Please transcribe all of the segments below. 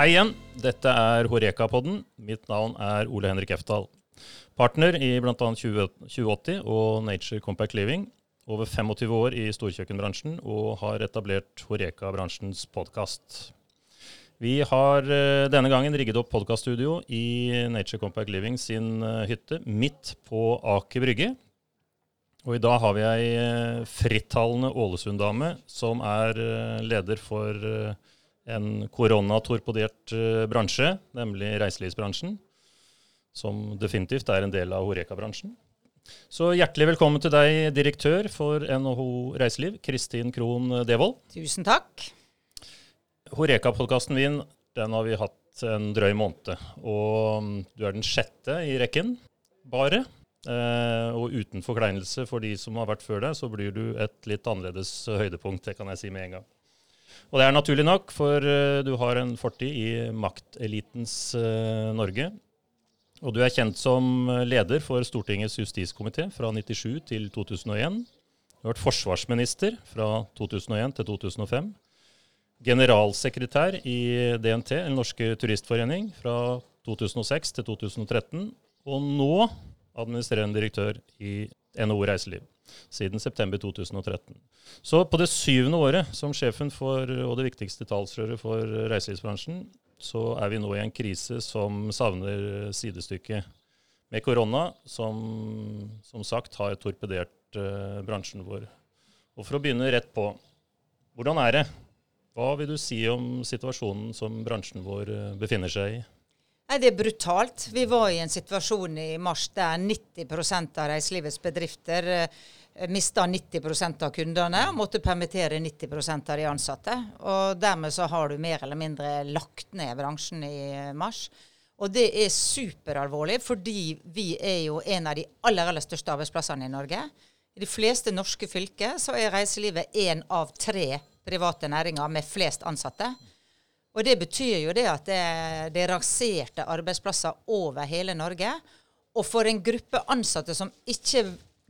Hei igjen. Dette er Horeka-podden. Mitt navn er Ole Henrik Eftal. Partner i bl.a. 2080 og Nature Compact Living. Over 25 år i storkjøkkenbransjen og har etablert Horeka-bransjens podkast. Vi har eh, denne gangen rigget opp podkaststudio i Nature Compact Living sin eh, hytte midt på Aker Brygge. Og i dag har vi ei eh, frittalende Ålesund-dame som er leder for en koronatorpedert bransje, nemlig reiselivsbransjen. Som definitivt er en del av Horeka-bransjen. Så hjertelig velkommen til deg, direktør for NHO Reiseliv, Kristin Krohn Devold. Tusen takk. Horeka-podkasten min den har vi hatt en drøy måned. Og mm, du er den sjette i rekken, bare. Eh, og uten forkleinelse for de som har vært før deg, så blir du et litt annerledes høydepunkt. Det kan jeg si med en gang. Og det er naturlig nok, for uh, du har en fortid i maktelitens uh, Norge. Og du er kjent som leder for Stortingets justiskomité fra 97 til 2001. Du har vært forsvarsminister fra 2001 til 2005 generalsekretær i DNT, Den norske turistforening, fra 2006 til 2013. Og nå administrerende direktør i NHO Reiseliv siden september 2013. Så på det syvende året som sjefen for, og det viktigste talsrøret for reiselivsbransjen, så er vi nå i en krise som savner sidestykke med korona, som som sagt har torpedert uh, bransjen vår. Og for å begynne rett på, hvordan er det hva vil du si om situasjonen som bransjen vår eh, befinner seg i? Nei, Det er brutalt. Vi var i en situasjon i mars der 90 av reiselivets bedrifter eh, mista 90% av kundene og måtte permittere 90 av de ansatte. Og Dermed så har du mer eller mindre lagt ned bransjen i eh, mars. Og det er superalvorlig, fordi vi er jo en av de aller, aller største arbeidsplassene i Norge. I de fleste norske fylker så er reiselivet én av tre private næringer med flest ansatte. Og det betyr jo det at det, det er raserte arbeidsplasser over hele Norge. Og for en gruppe ansatte som ikke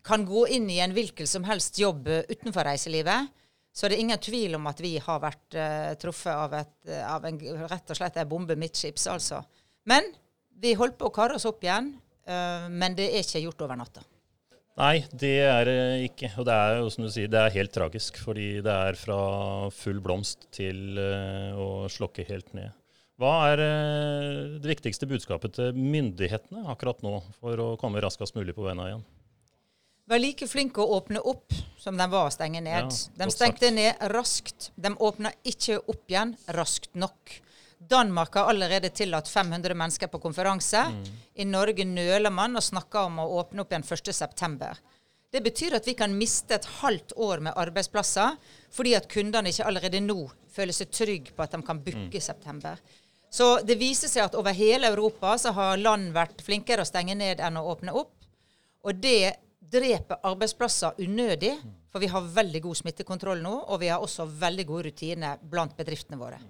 kan gå inn i en hvilken som helst jobb utenfor reiselivet, så er det ingen tvil om at vi har vært uh, truffet av, et, av en, rett og slett en bombe midtskips, altså. Men vi holdt på å karre oss opp igjen. Uh, men det er ikke gjort over natta. Nei, det er det ikke. Og det er jo som du sier, det er helt tragisk. Fordi det er fra full blomst til uh, å slokke helt ned. Hva er uh, det viktigste budskapet til myndighetene akkurat nå for å komme raskest mulig på beina igjen? Vær like flinke å åpne opp som de var å stenge ned. Ja, de stengte sagt. ned raskt. De åpna ikke opp igjen raskt nok. Danmark har allerede tillatt 500 mennesker på konferanse. Mm. I Norge nøler man og snakker om å åpne opp igjen 1.9. Det betyr at vi kan miste et halvt år med arbeidsplasser fordi at kundene ikke allerede nå føler seg trygge på at de kan booke i mm. september. Så det viser seg at over hele Europa så har land vært flinkere å stenge ned enn å åpne opp. Og det dreper arbeidsplasser unødig, for vi har veldig god smittekontroll nå, og vi har også veldig gode rutiner blant bedriftene våre.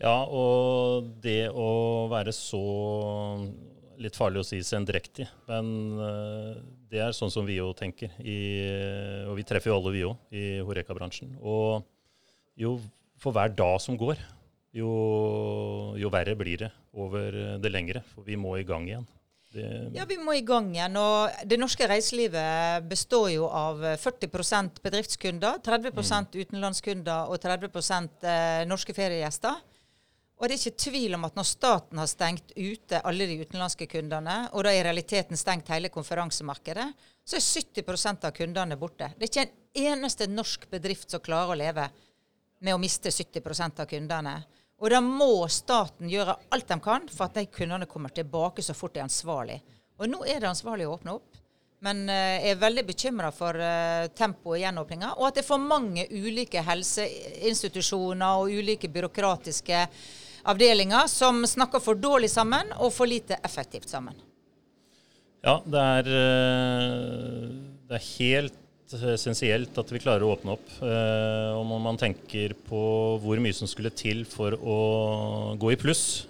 Ja, og det å være så Litt farlig å si sendrektig, men uh, det er sånn som vi òg tenker. I, og vi treffer jo alle, vi òg, i Horeka-bransjen. Og jo for hver dag som går, jo, jo, verre blir det over det lengre. For vi må i gang igjen. Det ja, vi må i gang igjen. Og det norske reiselivet består jo av 40% bedriftskunder, 30 mm. utenlandskunder og 30 eh, norske feriegjester. Og det er ikke tvil om at når staten har stengt ute alle de utenlandske kundene, og da i realiteten stengt hele konferansemarkedet, så er 70% av kundene borte. Det er ikke en eneste norsk bedrift som klarer å leve med å miste 70% av kundene. Og da må staten gjøre alt de kan for at de kundene kommer tilbake så fort det er ansvarlig. Og nå er det ansvarlig å åpne opp. Men uh, jeg er veldig bekymra for uh, tempoet i gjenåpninga, og at det er for mange ulike helseinstitusjoner og ulike byråkratiske avdelinger som snakker for dårlig sammen og for lite effektivt sammen. Ja, det er, eh, det er helt essensielt at vi klarer å åpne opp. Eh, og når man tenker på hvor mye som skulle til for å gå i pluss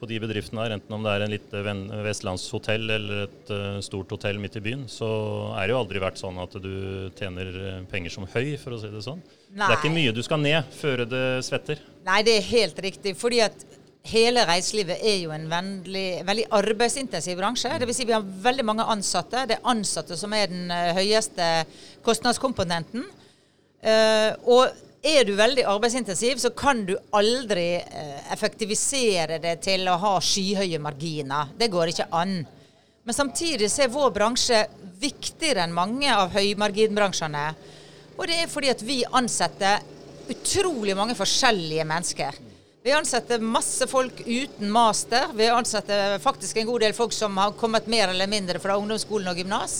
på de bedriftene her, enten om det er en lite vestlandshotell eller et uh, stort hotell midt i byen, så er det jo aldri vært sånn at du tjener penger som høy, for å si det sånn. Nei. Det er ikke mye du skal ned før det svetter. Nei, det er helt riktig. fordi at hele reiselivet er jo en veldig, veldig arbeidsintensiv bransje. Dvs. Si vi har veldig mange ansatte. Det er ansatte som er den høyeste kostnadskomponenten. Uh, og er du veldig arbeidsintensiv, så kan du aldri uh, effektivisere det til å ha skyhøye marginer. Det går ikke an. Men samtidig er vår bransje viktigere enn mange av høymarginbransjene. Og det er fordi at vi ansetter utrolig mange forskjellige mennesker. Vi ansetter masse folk uten master. Vi ansetter faktisk en god del folk som har kommet mer eller mindre fra ungdomsskolen og gymnas.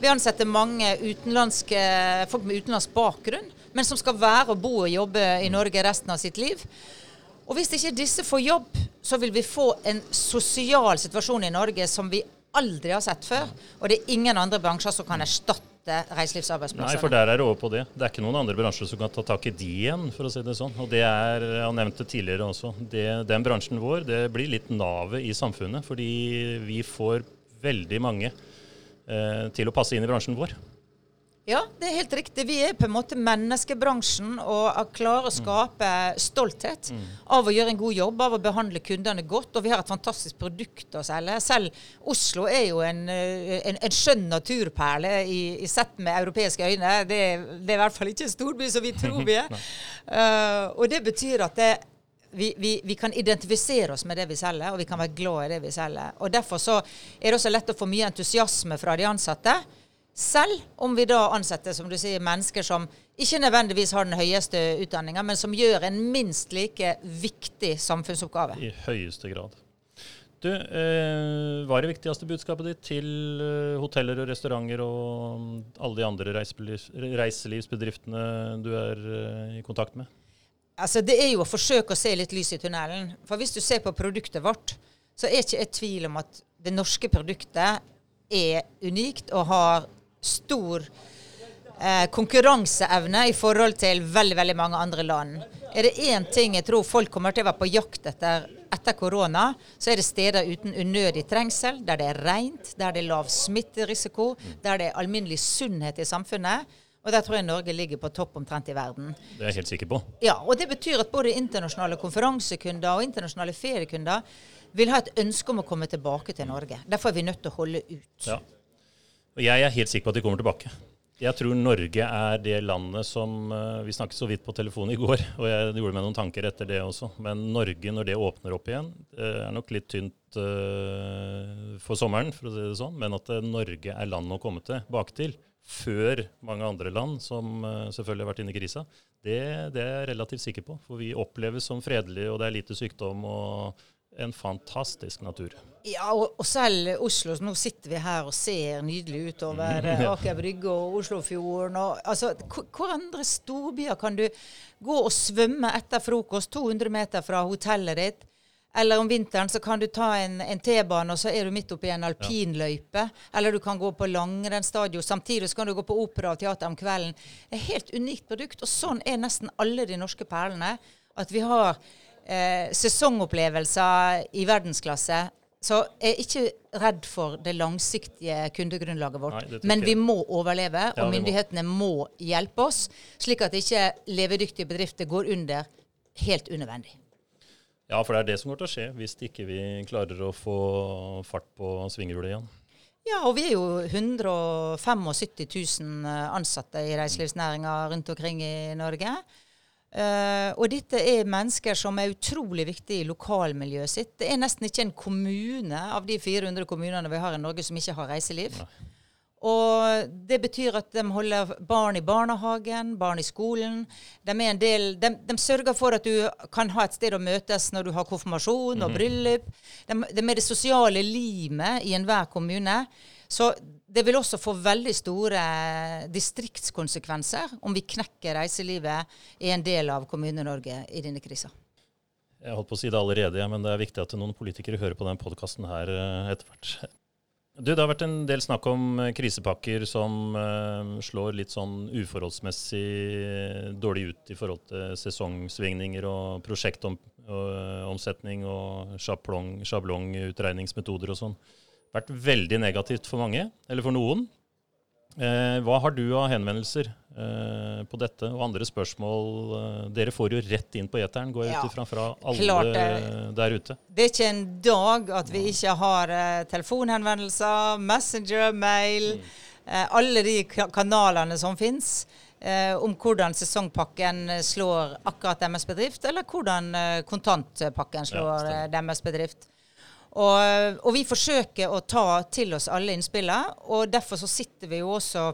Vi ansetter mange folk med utenlandsk bakgrunn, men som skal være og bo og jobbe i Norge resten av sitt liv. Og Hvis ikke disse får jobb, så vil vi få en sosial situasjon i Norge som vi aldri har sett før. Og det er ingen andre bransjer som kan erstatte reiselivsarbeidsplassene. Nei, for der er det over på det. Det er ikke noen andre bransjer som kan ta tak i de igjen, for å si det sånn. Og det er, jeg nevnte tidligere også, det, den bransjen vår det blir litt navet i samfunnet. Fordi vi får veldig mange eh, til å passe inn i bransjen vår. Ja, det er helt riktig. Vi er på en måte menneskebransjen og klarer å skape stolthet mm. av å gjøre en god jobb, av å behandle kundene godt. Og vi har et fantastisk produkt å selge. Selv Oslo er jo en, eh, en, en skjønn naturperle i, i, sett med europeiske øyne. Det, det, er i hvert fall ikke en storby som vi tror vi er. uh, og det betyr at det, vi, vi, vi, kan identifisere oss med det vi selger, og vi kan være glad i det vi selger. Og Derfor så er det også lett å få mye entusiasme fra de ansatte. Selv om vi da ansetter som du sier, mennesker som ikke nødvendigvis har den høyeste utdanninga, men som gjør en minst like viktig samfunnsoppgave. I høyeste grad. Du, eh, Hva er det viktigste budskapet ditt til eh, hoteller og restauranter og mm, alle de andre reiselivsbedriftene du er eh, i kontakt med? Altså, Det er jo å forsøke å se litt lys i tunnelen. For hvis du ser på produktet vårt, så er ikke jeg tvil om at det norske produktet er unikt og har stor eh, konkurranseevne i forhold til veldig, veldig mange andre land. Er det én ting jeg tror folk kommer til å være på jakt etter etter korona, så er det steder uten unødig trengsel, der det er rent, der det er lav smitterisiko, der det er alminnelig sunnhet i samfunnet. Og der tror jeg Norge ligger på topp omtrent i verden. Det er jeg helt sikker på. Ja, og Det betyr at både internasjonale konferansekunder og internasjonale feriekunder vil ha et ønske om å komme tilbake til Norge. Derfor er vi nødt til å holde ut. Ja. Og jeg er helt sikker på at de kommer tilbake. Jeg tror Norge er det landet som eh, Vi snakket så vidt på telefonen i går, og jeg gjorde meg noen tanker etter det også. Men Norge, når det åpner opp igjen, er nok litt tynt uh, for sommeren, for å si det sånn. Men at Norge er landet å komme til før mange andre land, som selvfølgelig har vært inne i krisa, det, det, er jeg relativt sikker på. For vi oppleves som fredelige, og det er lite sykdom. og en fantastisk natur. Ja, og, og, selv Oslo. Nå sitter vi her og ser nydelig utover mm, ja. Aker Brygge og Oslofjorden. Og, altså, hvor andre storbyer kan du gå og svømme etter frokost 200 meter fra hotellet ditt? Eller om vinteren så kan du ta en, en T-bane, og så er du midt oppi en alpinløype. Ja. Eller du kan gå på langrennsstadion. Samtidig så kan du gå på opera og teater om kvelden. Det er et helt unikt produkt. Og sånn er nesten alle de norske perlene. At vi har eh, sesongopplevelser i verdensklasse. Så jeg er ikke redd for det langsiktige kundegrunnlaget vårt. Nei, Men vi må overleve, ja, og myndighetene må. må hjelpe oss, slik at ikke levedyktige bedrifter går under helt unødvendig. Ja, for det er det som går til å skje hvis ikke vi klarer å få fart på svinghjulet igjen. Ja, og vi er jo 175 000 ansatte i reiselivsnæringa rundt omkring i Norge. Uh, og dette er mennesker som er utrolig viktige i lokalmiljøet sitt. Det er nesten ikke en kommune av de 400 kommunene vi har i Norge som ikke har reiseliv. Nei. Og det betyr at de holder barn i barnehagen, barn i skolen. De, del, de, de, sørger for at du kan ha et sted å møtes når du har konfirmasjon og mhm. bryllup. De, de er det sosiale limet i enhver kommune. Så det vil også få veldig store distriktskonsekvenser om vi knekker reiselivet i en del av Kommune-Norge i denne krisa. Jeg holdt på å si det allerede, men det er viktig at noen politikere hører på denne podkasten her eh, etter hvert. Du, Det har vært en del snakk om eh, krisepakker som uh, slår litt sånn uforholdsmessig dårlig ut i forhold til sesongsvingninger og prosjektomsetning og, og sjablong, sjablongutregningsmetoder og sånn vært veldig negativt for mange, eller for noen. Eh, hva har du av henvendelser eh, på dette og andre spørsmål. Eh, dere får jo rett inn på eteren, går jeg Ja. ut ifra fra alle Klart der ute. Det er ikke en dag at vi ikke har eh, telefonhenvendelser, Messenger, mail, eh, alle de kanalene som fins. Eh, om hvordan sesongpakken slår akkurat deres bedrift, eller hvordan kontantpakken slår eh, deres bedrift. Og, og vi forsøker å ta til oss alle innspillene, og derfor så sitter vi jo også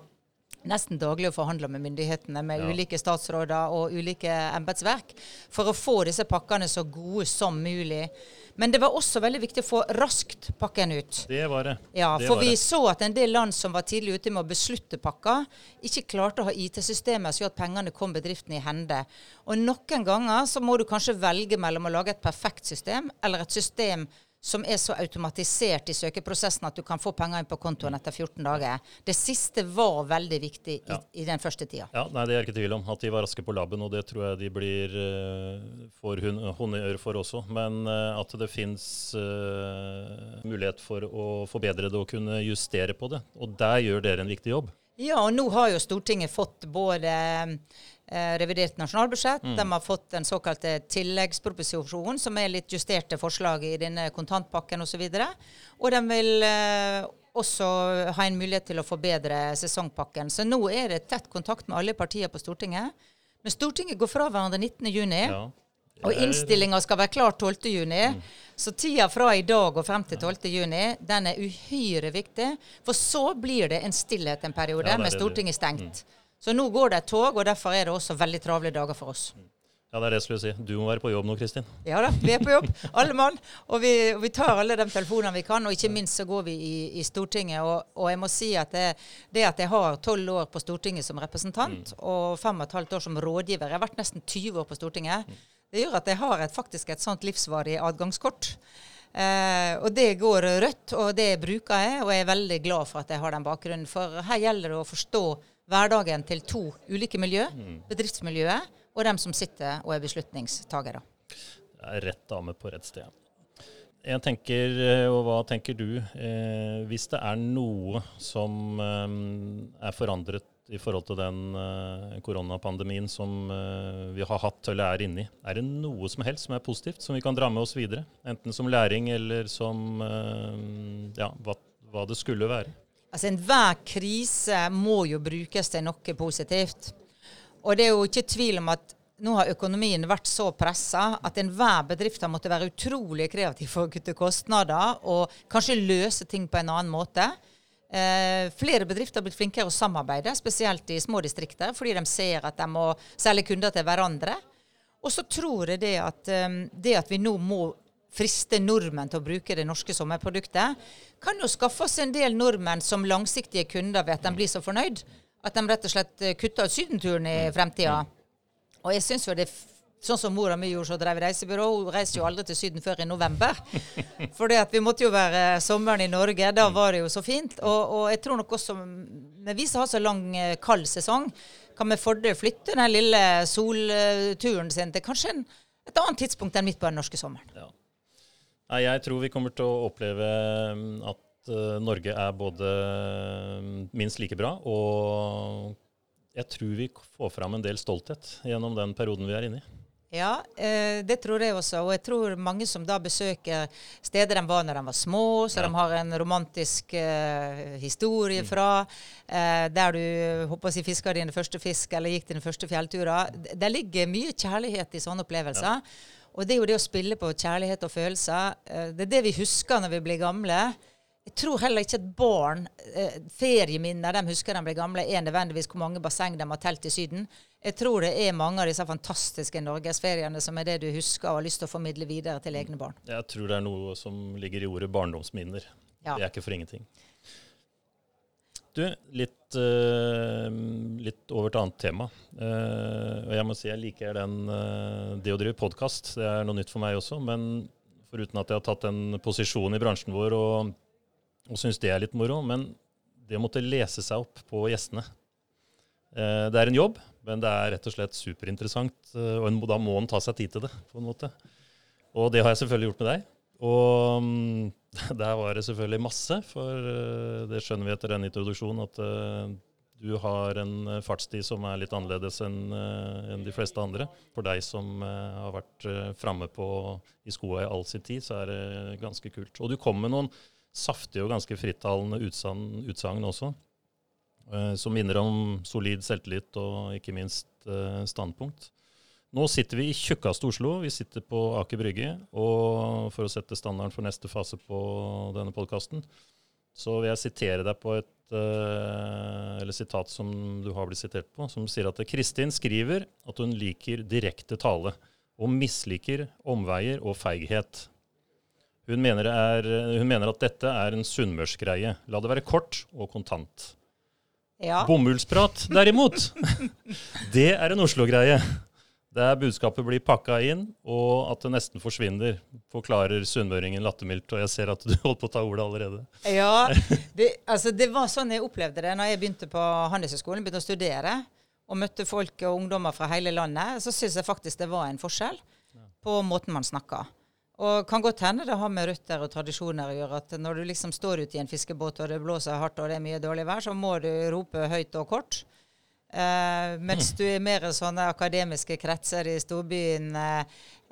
nesten daglig og forhandler med myndighetene, med Ja. ulike statsråder og ulike embetsverk, for å få disse pakkene så gode som mulig. Men det var også veldig viktig å få raskt pakken ut. Det var det. Ja, det for vi det. så at en del land som var tidlig ute med å beslutte pakker, ikke klarte å ha IT-systemer som gjorde at pengene kom bedriften i hende. Og noen ganger så må du kanskje velge mellom å lage et perfekt system, eller et system som er så automatisert i søkeprosessen at du kan få penger inn på kontoen etter 14 dager. Det siste var veldig viktig i, Ja. i den første tida. Ja, nei, Det er jeg ikke tvil om. At de var raske på labben, og det tror jeg de blir uh, får honnør for også. Men eh, at det fins mulighet for å forbedre det og kunne justere på det. Og der gjør dere en viktig jobb. Ja, og nå har jo Stortinget fått både eh, revidert nasjonalbudsjett, de har fått den såkalte tilleggsproposisjonen, som er litt justerte forslag i denne kontantpakken osv. Og, så og de vil eh, også ha en mulighet til å forbedre sesongpakken. Så nå er det tett kontakt med alle partier på Stortinget. Men Stortinget går fra hverandre 19.6. Ja. Og innstillinga skal være klar 12.6. Så tida fra i dag og frem til 12.6, den er uhyre viktig. For så blir det en stillhet en periode Ja, det med Stortinget stengt. Så nå går det et tog, og derfor er det også veldig travle dager for oss. Ja, det er det jeg skulle si. Du må være på jobb nå, Kristin. Ja da, vi er på jobb, alle mann. Og vi, og vi tar alle de telefonene vi kan, og ikke minst så går vi i, i Stortinget. Og, og jeg må si at det, det at jeg har tolv år på Stortinget som representant, og fem og et halvt år som rådgiver, jeg har vært nesten 20 år på Stortinget, det gjør at jeg har et, faktisk et sånt livsvarig adgangskort. Eh, og det går rødt, og det bruker jeg, og jeg er veldig glad for at jeg har den bakgrunnen. For her gjelder det å forstå hverdagen til to ulike miljø, bedriftsmiljøet og dem som sitter og er beslutningstagere. Er rett dame på rett sted. Jeg tenker, eh, og hva tenker du, eh, hvis det er noe som eh, er forandret i forhold til den eh, koronapandemien som eh, vi har hatt eller er inni, er det noe som helst som er positivt, som vi kan dra med oss videre? Enten som læring eller som eh, ja, hva, hva det skulle være. Altså Enhver krise må jo brukes til noe positivt. Og det er jo ikke tvil om at nå har økonomien vært så pressa at enhver bedrift har måttet være utrolig kreativ for å kutte kostnader og kanskje løse ting på en annen måte. Eh, flere bedrifter har blitt flinkere å samarbeide, spesielt i små distrikter, fordi de ser at de må selge kunder til hverandre. Og så tror jeg det at, eh, det at vi nå må friste nordmenn til å bruke det norske sommerproduktet, kan jo skaffe oss en del nordmenn som langsiktige kunder ved at de blir så fornøyd at de rett og slett eh, kutter ut sydenturen i fremtida. Og jeg synes jo det er Sånn som mora mi gjorde, så drev reisebyrå. Hun reiste jo aldri til Syden før i november. Fordi at vi måtte jo være sommeren i Norge. Da var det jo så fint. Og, og jeg tror nok også Men vi som har så lang eh, kald sesong, kan med fordel flytte den lille solturen sin til kanskje en, et annet tidspunkt enn midt på den norske sommeren. Ja. Nei, jeg tror vi kommer til å oppleve mm, at eh, Norge er både mm, minst like bra, og jeg tror vi får fram en del stolthet gjennom den perioden vi er inne i. Ja, eh, det tror jeg også. Og jeg tror mange som da besøker steder de var når de var små, så Ja. de har en romantisk eh, historie fra, eh, der du håper å si, fiska dine første fisk eller gikk dine første fjellturer. Det ligger mye kjærlighet i sånne opplevelser. Og det er jo det å spille på kjærlighet og følelser. Eh, det er det vi husker når vi blir gamle. Jeg tror heller ikke at barn, eh, ferieminner de husker de blir gamle, er nødvendigvis hvor mange basseng de har telt i Syden. Jeg tror det er mange av disse fantastiske norgesferiene som er det du husker og har lyst til å formidle videre til egne barn. Jeg tror det er noe som ligger i ordet barndomsminner. Ja. Det er ikke for ingenting. Du, litt, uh, litt over til annet tema. Uh, og jeg må si jeg liker den, uh, det å drive podkast. Det er noe nytt for meg også. Men foruten at jeg har tatt en posisjon i bransjen vår og, og syns det er litt moro. Men det å måtte lese seg opp på gjestene Det er en jobb, men det er rett og slett superinteressant. og en, da må en ta seg tid til det, på en måte. Og det har jeg selvfølgelig gjort med deg. Og mm, der var det selvfølgelig masse, for eh, det skjønner vi etter denne introduksjonen, at eh, du har en eh, fartstid som er litt annerledes enn de fleste andre. For deg som har vært framme i skoa i all sin tid, så er det ganske kult. Og du kom med noen saftige og ganske frittalende utsagn også, som minner om solid selvtillit og ikke minst standpunkt. Nå sitter vi i tjukkeste Oslo. Vi sitter på Aker Brygge. Og for å sette standarden for neste fase på denne podkasten, så vil jeg sitere deg på et uh, eller sitat som du har blitt sitert på, som sier at Kristin skriver at hun liker direkte tale, og misliker omveier og feighet. Hun mener, er, hun mener at dette er en sunnmørsgreie. La det være kort og kontant. Ja. Bomullsprat, derimot, det er en Oslo-greie. Der budskapet blir pakka inn, og at det nesten forsvinner, forklarer sunnmøringen lattermildt. Og jeg ser at du holdt på å ta ordet allerede. Ja, det, altså det var sånn jeg opplevde det når jeg begynte på Handelshøyskolen, begynte å studere og møtte folk og ungdommer fra hele landet. Så syns jeg faktisk det var en forskjell på måten man snakka. Og kan godt hende det har med røtter og tradisjoner å gjøre at når du liksom står ute i en fiskebåt og det blåser hardt og det er mye dårlig vær, så må du rope høyt og kort. Uh, mens du i mer sånne akademiske kretser i storbyen uh,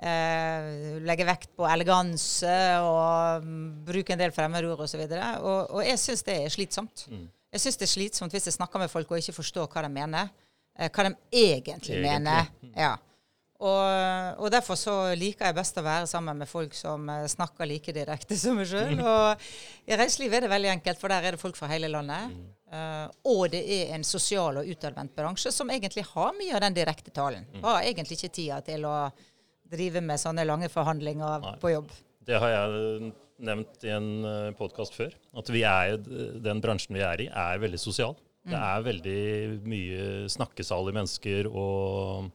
uh, legger vekt på eleganse og um, bruker en del fremmedord osv. Og, og, og jeg syns det er slitsomt. Mm. Jeg syns det er slitsomt hvis jeg snakker med folk og ikke forstår hva de mener. hva de egentlig, egentlig. mener. Mm. Ja. Og, og, derfor så liker jeg best å være sammen med folk som snakker like direkte som meg sjøl. Og i reiselivet er det veldig enkelt, for der er det folk fra hele landet. Mm. Uh, og det er en sosial og utadvendt bransje som egentlig har mye av den direkte talen. Mm. Har egentlig ikke tida til å drive med sånne lange forhandlinger Nei. på jobb. Det har jeg nevnt i en eh, podkast før. At vi er, den bransjen vi er i, er veldig sosial. Mm. Det er veldig mye snakkesalige mennesker og,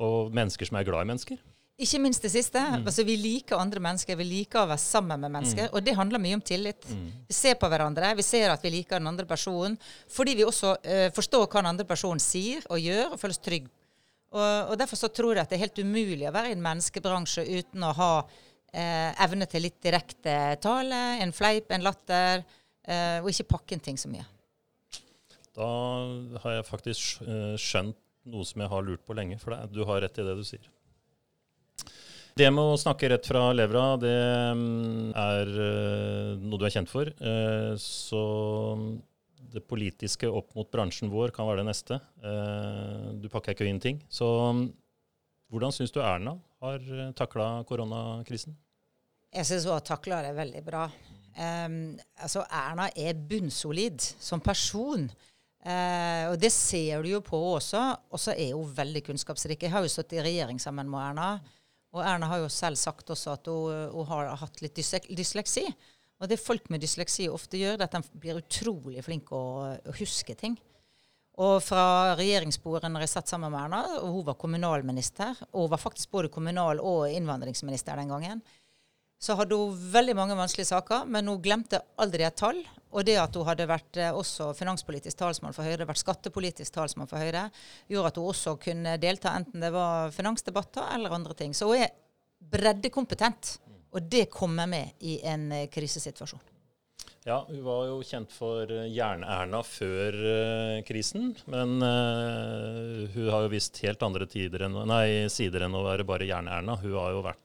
og mennesker som er glad i mennesker. Ikke minst det siste. Mm. Altså, vi liker andre mennesker. Vi liker å være sammen med mennesker. Mm. Og det handler mye om tillit. Mm. Vi ser på hverandre. Vi ser at vi liker den andre personen. Fordi vi også uh, forstår hva den andre personen sier og gjør, og føles trygg. Og, og, Derfor så tror jeg at det er helt umulig å være i en menneskebransje uten å ha uh, evne til litt direkte tale, en fleip, en latter, uh, og ikke pakke inn ting så mye. Da har jeg faktisk skjønt noe som jeg har lurt på lenge. For du har rett i det du sier. Det med å snakke rett fra levra, det mm, er uh, noe du er kjent for. Uh, så det politiske opp mot bransjen vår kan være det neste. Uh, du pakker ikke inn ting. Så um, hvordan syns du Erna har takla koronakrisen? Jeg syns hun har takla det veldig bra. Um, altså Erna er bunnsolid som person. Uh, og det ser du jo på også. Og så er hun veldig kunnskapsrik. Jeg har jo stått i regjering sammen med Erna. Og Erna har jo selv sagt også at hun, hun har hatt litt dysleksi. Og det folk med dysleksi ofte gjør, er at de blir utrolig flinke å, å huske ting. Og fra regjeringsbordet når jeg satt sammen med Erna, og hun var kommunalminister, og hun var faktisk både kommunal- og innvandringsminister den gangen, så hadde hun veldig mange vanskelige saker, men hun glemte aldri et tall. Og det at hun hadde vært eh, også finanspolitisk talsmann for Høyre, vært skattepolitisk talsmann for Høyre, gjorde at hun også kunne delta enten det var finansdebatter eller andre ting. Så hun er breddekompetent, og det kommer med i en eh, krisesituasjon. Ja, hun var jo kjent for eh, Jern-Erna før uh, krisen. Men uh, hun har jo visst helt andre enn, nei, sider enn å være bare Jern-Erna. Hun har jo vært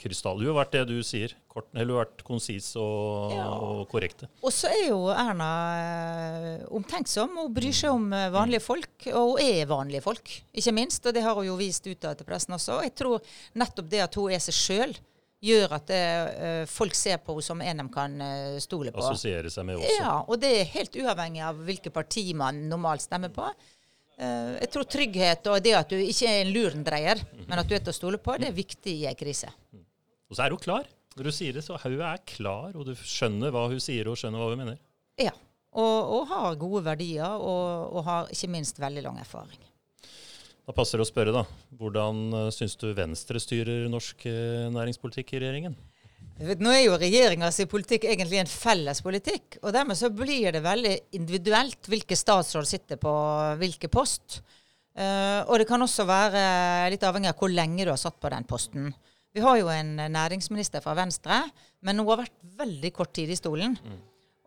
krystall. Du har vært det du sier. Kort, eller vært konsis og, ja. og korrekte. Og så er jo Erna eh, omtenksom og bryr seg om eh, vanlige folk. Og hun er vanlige folk, ikke minst. Og det har hun jo vist utad til pressen også. Og jeg tror nettopp det at hun er seg sjøl, gjør at det, uh, folk ser på henne som en de kan stole på. Assosiere seg med også. Ja, og det er helt uavhengig av hvilket parti man normalt stemmer på. Eh, jeg tror trygghet og det at du ikke er en lurendreier, men at du er til å stole på, det er viktig i en krise. Og så er hun klar. Når du sier det, så hun er klar, og du skjønner hva hun sier og skjønner hva hun mener. Ja, og, og har gode verdier, og, og, har ikke minst veldig lang erfaring. Da passer det å spørre, da. Hvordan uh, syns du Venstre styrer norsk uh, næringspolitikk i regjeringen? Nå er jo regjeringas politikk egentlig en felles politikk. og Dermed så blir det veldig individuelt hvilke statsråd sitter på hvilke post. Uh, og det kan også være litt avhengig av hvor lenge du har satt på den posten. Vi har jo en næringsminister fra Venstre, men hun har vært veldig kort tid i stolen. Mm.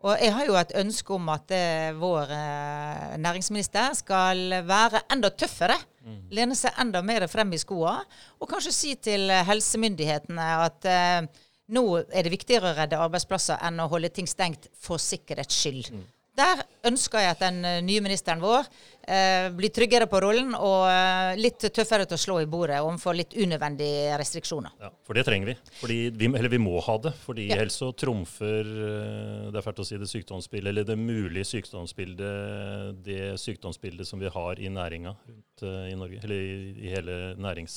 Og jeg har jo et ønske om at eh, vår eh, næringsminister skal være enda tøffere. Mm. Lene seg enda mer frem i skoa. Og kanskje si til helsemyndighetene at eh, nå er det viktigere å redde arbeidsplasser enn å holde ting stengt for sikkerhets skyld. Mm. Der ønsker jeg at den eh, nye ministeren vår eh, blir tryggere på rollen og eh, litt tøffere til å slå i bordet overfor litt unødvendige restriksjoner. Ja, For det trenger vi. Fordi vi eller vi må ha det. fordi ja. ellers så trumfer eh, det er fælt å si det sykdomsbildet, eller det mulige sykdomsbildet, det sykdomsbildet som vi har i næringa rundt i Norge. Eller i, i hele nærings...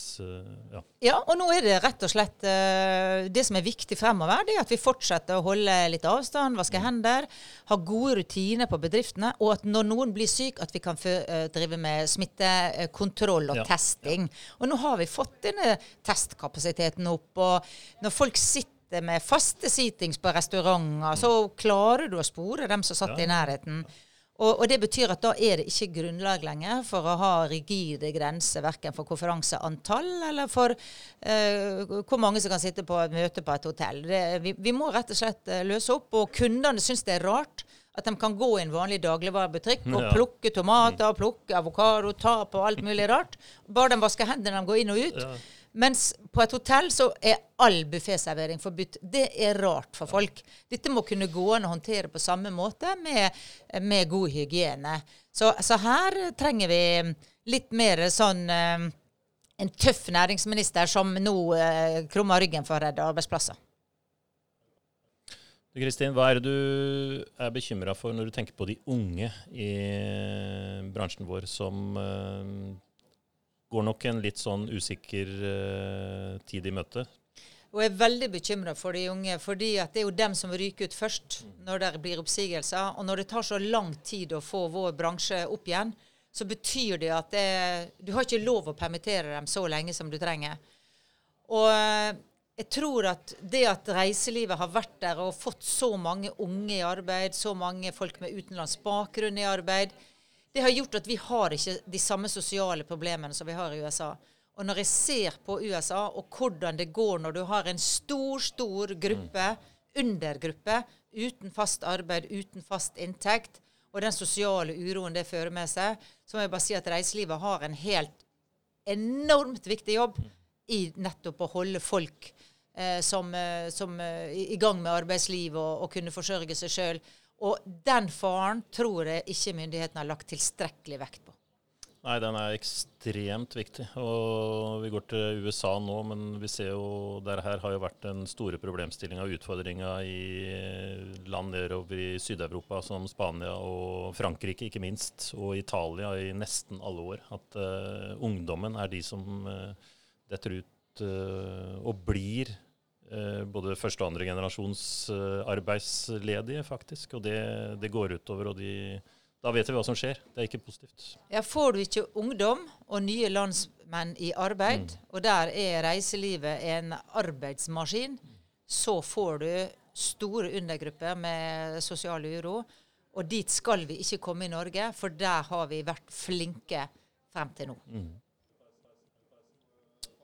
Ja. ja, og nå er det rett og slett Det som er viktig fremover, det er at vi fortsetter å holde litt avstand, vaske hender, ha gode rutiner på bedriftene, og at når noen blir syk, at vi kan uh, drive med smittekontroll og ja. testing. Og nå har vi fått denne testkapasiteten opp. og når folk sitter med faste seatings på restauranter, så klarer du å spore dem som satt ja. i nærheten. Og, og, Det betyr at da er det ikke grunnlag lenger for å ha rigide grenser verken for konferanseantall eller for uh, hvor mange som kan sitte på et møte på et hotell. Det, vi, vi, må rett og slett uh, løse opp. Og kundene syns det er rart at de kan gå i en vanlig dagligvarebutikk og plukke tomater, plukke avokado, ta på alt mulig rart. Bare de vasker hendene når de går inn og ut. Ja. Mens på et hotell så er all bufféservering forbudt. Det er rart for folk. Dette må kunne gå an å håndtere på samme måte med, med god hygiene. Så, så, her trenger vi litt mer sånn eh, en tøff næringsminister som nå eh, krummer ryggen for å redde arbeidsplasser. Kristin, hva er det du er bekymra for når du tenker på de unge i bransjen vår, som uh, går nok en litt sånn usikker uh, tid i møte? Jeg er veldig bekymra for de unge, fordi det er jo dem som ryker ut først når det blir oppsigelser. Og når det tar så lang tid å få vår bransje opp igjen, så betyr det at det, du har ikke lov å permittere dem så lenge som du trenger. Og jeg tror at det at reiselivet har vært der og fått så mange unge i arbeid, så mange folk med utenlandsk bakgrunn i arbeid, det har gjort at vi har ikke de samme sosiale problemene som vi har i USA. Og når jeg ser på USA og hvordan det går når du har en stor, stor gruppe, undergruppe, uten fast arbeid, uten fast inntekt, og den sosiale uroen det fører med seg, så må jeg bare si at reiselivet har en helt enormt viktig jobb i nettopp å holde folk som, eh, som eh, i gang med arbeidsliv og, og kunne forsørge seg sjøl. Og den faren tror jeg ikke myndighetene har lagt tilstrekkelig vekt på. Nei, den er ekstremt viktig. Og vi går til USA nå, men vi ser jo der her har jo vært den store problemstillinga og utfordringa i land nedover i Syd-Europa, som Spania og Frankrike ikke minst, og Italia i nesten alle år. At uh, ungdommen er de som uh, detter ut uh, og blir Eh, både første og andre generasjons eh, arbeidsledige, faktisk. Og det, det går utover, og de, da vet vi hva som skjer. Det er ikke positivt. Ja, Får du ikke ungdom og nye landsmenn i arbeid, mm. og der er reiselivet en arbeidsmaskin, så får du store undergrupper med sosial uro. Og dit skal vi ikke komme i Norge, for der har vi vært flinke frem til nå. Mm.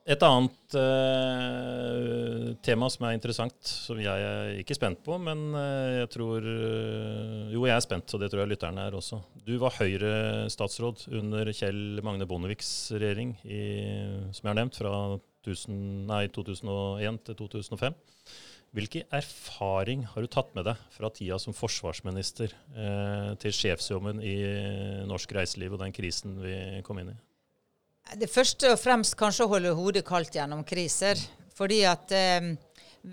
Et annet uh, tema som er interessant, som jeg er ikke spent på, men uh, jeg tror uh, Jo, jeg er spent, og det tror jeg lytterne er også. Du var Høyre-statsråd under Kjell Magne Bondeviks regjering, i, som jeg har nevnt, fra 1000, nei, 2001 til 2005. Hvilken erfaring har du tatt med deg fra tida som forsvarsminister til sjefsjobben i norsk reiseliv og den krisen vi kom inn i? Det første og fremst kanskje å holde hodet kaldt gjennom kriser. Fordi at eh,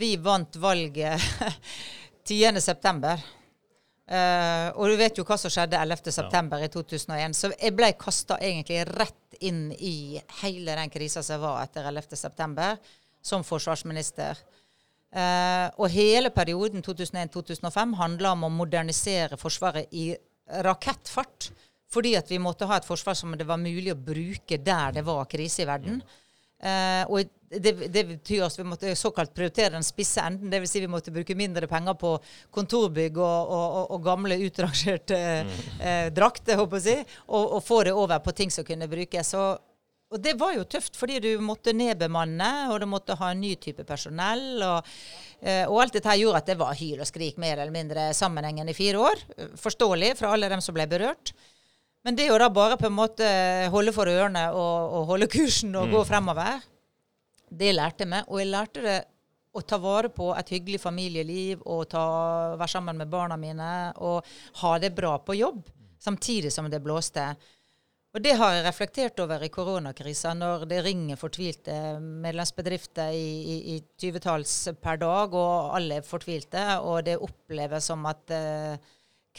vi vant valget 10.9. Uh, og du vet jo hva som skjedde 11.9. Ja. i 2001. Så jeg ble kasta egentlig rett inn i hele den krisa som var etter 11.9. som forsvarsminister. Uh, og hele perioden 2001-2005 handla om å modernisere Forsvaret i rakettfart. Fordi at vi måtte ha et forsvar som det var mulig å bruke der det var krise i verden. Uh, og det, det, betyr at vi måtte såkalt prioritere den spisse enden. Dvs. Si vi måtte bruke mindre penger på kontorbygg og, og, og, og gamle utrangerte uh, drakter, håper jeg, og, og få det over på ting som kunne brukes. Og det var jo tøft, fordi du måtte nedbemanne, og du måtte ha en ny type personell. Og, eh, og alt dette gjorde at det var hyl og skrik mer eller mindre sammenhengende i fire år. Forståelig fra alle dem som ble berørt. Men det å da bare på en måte holde for ørene og, og holde kursen og mm. gå fremover, det lærte jeg meg. Og jeg lærte det å ta vare på et hyggelig familieliv og ta, være sammen med barna mine og ha det bra på jobb, samtidig som det blåste. Og det har jeg reflektert over i koronakrisa, når det ringer fortvilte medlemsbedrifter i, 20-talls per dag, og alle er fortvilte, og det oppleves som at uh,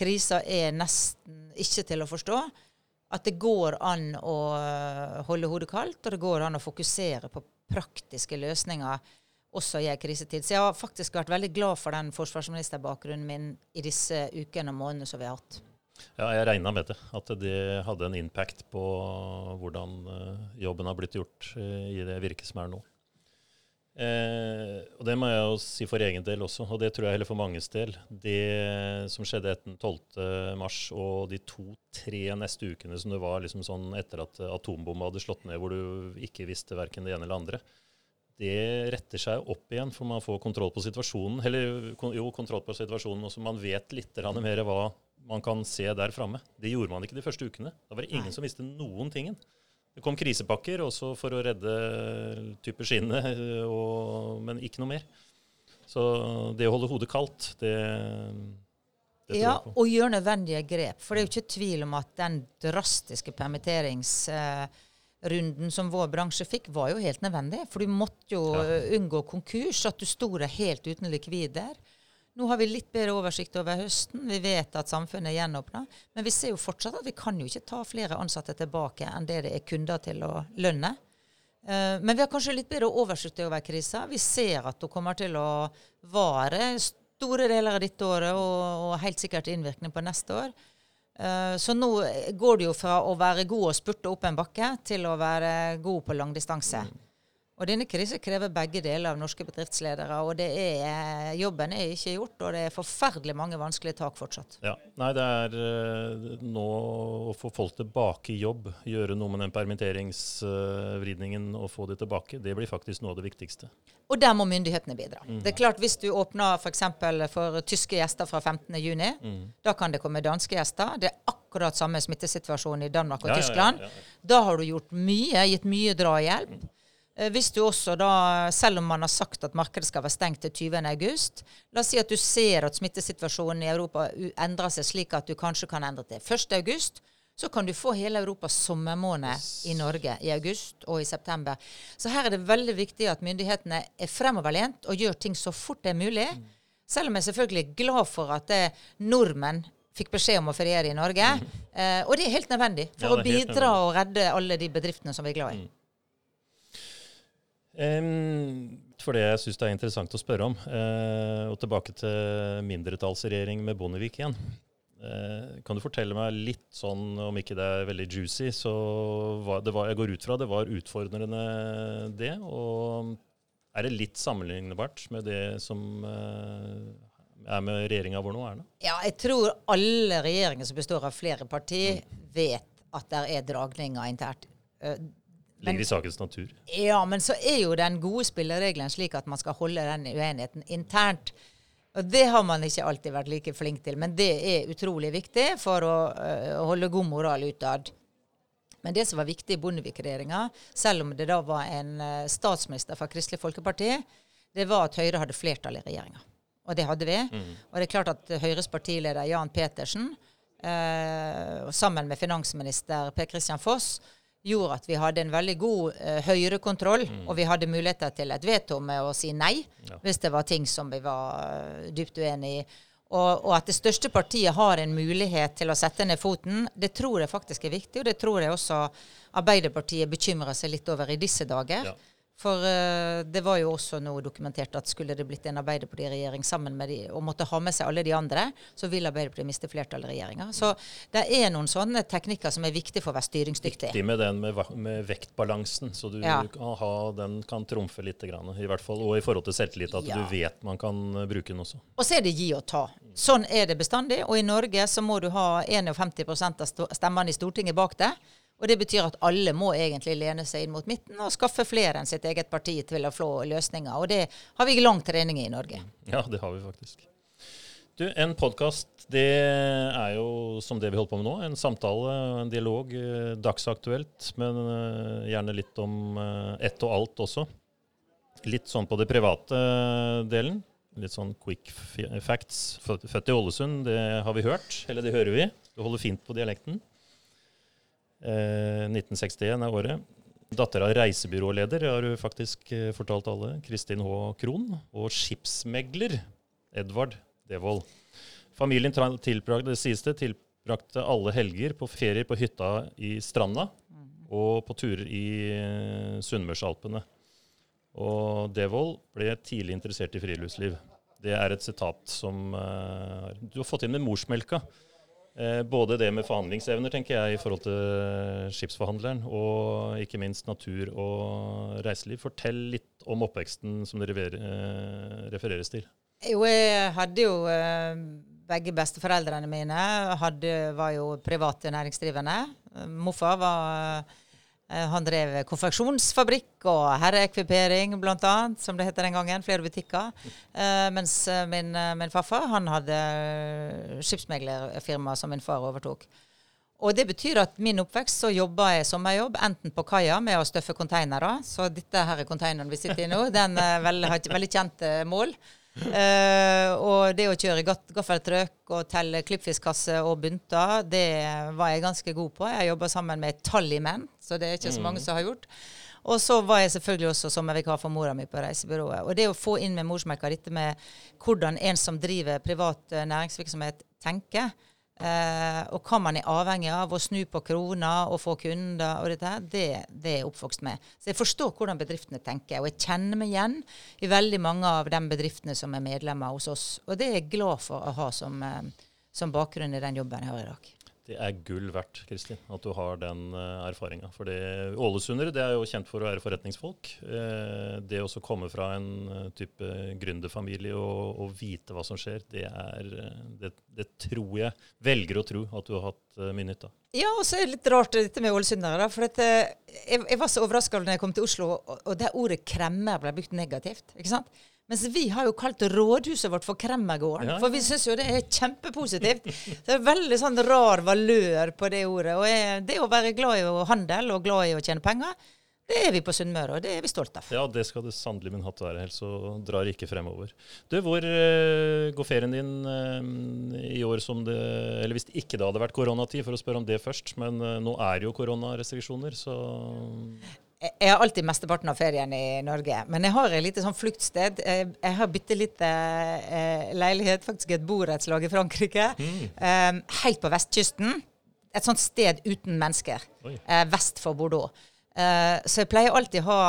krisa er nesten ikke til å forstå. At det går an å uh, holde hodet kaldt, og det går an å fokusere på praktiske løsninger også i en krisetid. Så jeg har faktisk vært veldig glad for den forsvarsministerbakgrunnen min i disse ukene og månedene som vi har hatt. Ja, jeg regna med det. At det hadde en impact på hvordan eh, jobben har blitt gjort eh, i det virket som er nå. Eh, og det må jeg jo si for egen del også, og det tror jeg heller for manges del. Det som skjedde etter 12.3 og de to-tre neste ukene som det var liksom sånn etter at atombomba hadde slått ned, hvor du ikke visste verken det ene eller andre, det retter seg opp igjen, for man får kontroll på situasjonen. Eller jo, kontroll på situasjonen, og så man vet litt mer hva man kan se der framme. Det gjorde man ikke de første ukene. Da var det ingen som visste noen tingen. Det kom krisepakker også for å redde type skinnet, men ikke noe mer. Så det å holde hodet kaldt, det, det Ja, og gjøre nødvendige grep. For det er jo ikke tvil om at den drastiske permitteringsrunden som vår bransje fikk, var jo helt nødvendig. For du måtte jo ja. unngå konkurs, at du sto der helt uten likvider. Nå har vi litt bedre oversikt over høsten. Vi vet at samfunnet er gjenåpna. Men vi ser jo fortsatt at vi kan jo ikke ta flere ansatte tilbake enn det det er kunder til å lønne. Uh, men vi har kanskje litt bedre oversikt over krisa. Vi ser at hun kommer til å vare store deler av dette året, og, og helt sikkert innvirkning på neste år. Uh, så nå går det jo fra å være god og spurte opp en bakke, til å være god på langdistanse. Mm. Og denne krisen krever begge deler av norske bedriftsledere. og er, Jobben er ikke gjort, og det er forferdelig mange vanskelige tak fortsatt. Ja, Nei, det er uh, nå å få folk tilbake i jobb, gjøre noe med den permitteringsvridningen uh, og få de tilbake, det blir faktisk noe av det viktigste. Og der må myndighetene bidra. Mm. Det er klart Hvis du åpner f.eks. For, for tyske gjester fra 15.6, mm. da kan det komme danske gjester. Det er akkurat samme smittesituasjon i Danmark og ja, Tyskland. Ja, ja, da har du gjort mye, gitt mye drahjelp. Mm. Eh, hvis du også da, selv om man har sagt at markedet skal være stengt til 20.8, la oss si at du ser at smittesituasjonen i Europa endrer seg slik at du kanskje kan endre til 1.8, så kan du få hele Europas sommermåned i Norge i august og i september. Så her er det veldig viktig at myndighetene er fremoverlent og gjør ting så fort det er mulig. Selv om jeg selvfølgelig er glad for at det, nordmenn fikk beskjed om å feriere i Norge. Mm. Eh, og det er helt nødvendig for ja, å bidra og redde alle de bedriftene som vi er glad i. Um, for det jeg syns det er interessant å spørre om. Uh, og tilbake til mindretallsregjering med Bondevik igjen. Uh, kan du fortelle meg litt sånn, om ikke det er veldig juicy, så var, var, jeg går ut fra det var utfordrende det. Og er det litt sammenlignbart med det som uh, er med regjeringa vår nå, Erna? Ja, jeg tror alle regjeringer som består av flere partier, mm. vet at det er dragninger internt. Ligger i sakens natur. Ja, men så er jo den gode spilleregelen slik at man skal holde den uenigheten internt. Og Det har man ikke alltid vært like flink til, men det er utrolig viktig for å å holde god moral utad. Men det som var viktig i Bondevik-regjeringa, selv om det da var en uh, statsminister fra Kristelig Folkeparti, det var at Høyre hadde flertall i regjeringa. Og det hadde vi. Mm. Og det er klart at Høyres partileder Jan Petersen, eh, sammen med finansminister Per Christian Foss, gjorde at vi hadde en veldig god uh, høyrekontroll, mm. og vi hadde muligheter til et veto med å si nei ja. hvis det var ting som vi var uh, dypt uenig i. Og, og, at det største partiet har en mulighet til å sette ned foten, det tror jeg faktisk er viktig. Og det tror jeg også Arbeiderpartiet bekymrer seg litt over i disse dager. Ja. For uh, det var jo også noe dokumentert at skulle det blitt en Arbeiderparti-regjering sammen med de, og måtte ha med seg alle de andre, så vil Arbeiderpartiet miste flertallet i regjeringa. Så det er noen sånne teknikker som er viktige for å være styringsdyktig. Viktig med den med, med vektbalansen, så du ja. kan ha, den kan trumfe litt. Grann, i hvert fall, Og i forhold til selvtillit, at ja. du vet man kan bruke den også. Og så er det gi og ta. Sånn er det bestandig. Og i Norge så må du ha 51% av stemmene i Stortinget bak deg. Og det betyr at alle må egentlig lene seg inn mot midten og skaffe flere enn sitt eget parti til å få løsninger. Og det har vi lang trening i i Norge. Ja, det har vi faktisk. Du, En podkast er jo som det vi holder på med nå. En samtale, en dialog. eh, Dagsaktuelt, men eh, gjerne litt om eh, ett og alt også. Litt sånn på det private delen. Litt sånn quick facts. Født i Ålesund, det har vi hørt. Eller det hører vi. Du holder fint på dialekten. Eh, 1961 er året. Datter av reisebyråleder, har du faktisk eh, fortalt alle. Kristin H. Krohn. Og skipsmegler Edvard Devold. Familien tilbrakte, det sies det, tilbrakte alle helger på ferier på hytta i Stranda og på turer i eh, Sunnmørsalpene. Og Devold ble tidlig interessert i friluftsliv. Det er et sitat som uh, du har fått inn med morsmelka. Eh, både det med forhandlingsevner, tenker jeg, i forhold til skipsforhandleren, og ikke minst natur og reiseliv. Fortell litt om oppveksten som det eh, refereres til. Jo, jeg hadde jo eh, Begge besteforeldrene mine hadde, var jo private næringsdrivende. Morfar var Han drev konfeksjonsfabrikk og herreekvipering, bl.a., som det het den gangen. Flere butikker. Eh, mens eh, min, eh, min farfar han hadde eh, skipsmeglerfirma som min far overtok. Og det betyr at min oppvekst så jobba jeg sommerjobb, enten på kaia med å støffe konteinere. Så dette her er konteineren vi sitter i nå. Den er veldig, har et veldig kjent eh, mål. Eh, og det å kjøre gaffeltrøkk og telle klippfiskkasse og bunter, det var jeg ganske god på. Jeg jobba sammen med tallymenn, så det er ikke så mange som har gjort. Og så var jeg selvfølgelig også sommervikar for mora mi på reisebyrået. Og det å få inn med morsmerka dette med hvordan en som driver privat eh, næringsvirksomhet, tenker, Eh, og hva man er avhengig av, å snu på krona og få kunder og dette det, det er jeg oppvokst med. Så jeg forstår hvordan bedriftene tenker, og jeg kjenner meg igjen i veldig mange av de bedriftene som er medlemmer hos oss. Og det er jeg glad for å ha som, eh, som bakgrunn i den jobben jeg har i dag. Det er gull verdt, Kristin, at du har den uh, erfaringa. For ålesundere er jo kjent for å være forretningsfolk. Eh, det å komme fra en eh, type gründerfamilie og, og vite hva som skjer, det, er, eh, det, det tror jeg velger å tro at du har hatt mye nytte av. Ja, og så er det litt rart dette med ålesundere. For at, eh, jeg, jeg var så overraska når jeg kom til Oslo, og, og det ordet kremmer ble brukt negativt. ikke sant? Mens vi har jo kalt rådhuset vårt for Kremmergården. Ja, ja. For vi syns jo det er kjempepositivt. Det er veldig sånn rar valør på det ordet. Og jeg, det å være glad i å handel og glad i å tjene penger, det er vi på Sunnmøre, og det er vi stolt av. Ja, det skal det sannelig min hatt være, ellers så drar ikke fremover. Du, hvor eh, går ferien din eh, i år som det Eller hvis ikke det hadde vært koronatid, for å spørre om det først. Men eh, nå er det jo koronarestriksjoner, så Jeg har alltid mesteparten av ferien i Norge, men jeg har et lite sånn fluktsted. Jeg, har bitte lite eh, leilighet, faktisk et borettslag i Frankrike, mm. helt på vestkysten. Et sånt sted uten mennesker, Oi. eh, vest for Bordeaux. Eh, så jeg pleier alltid å ha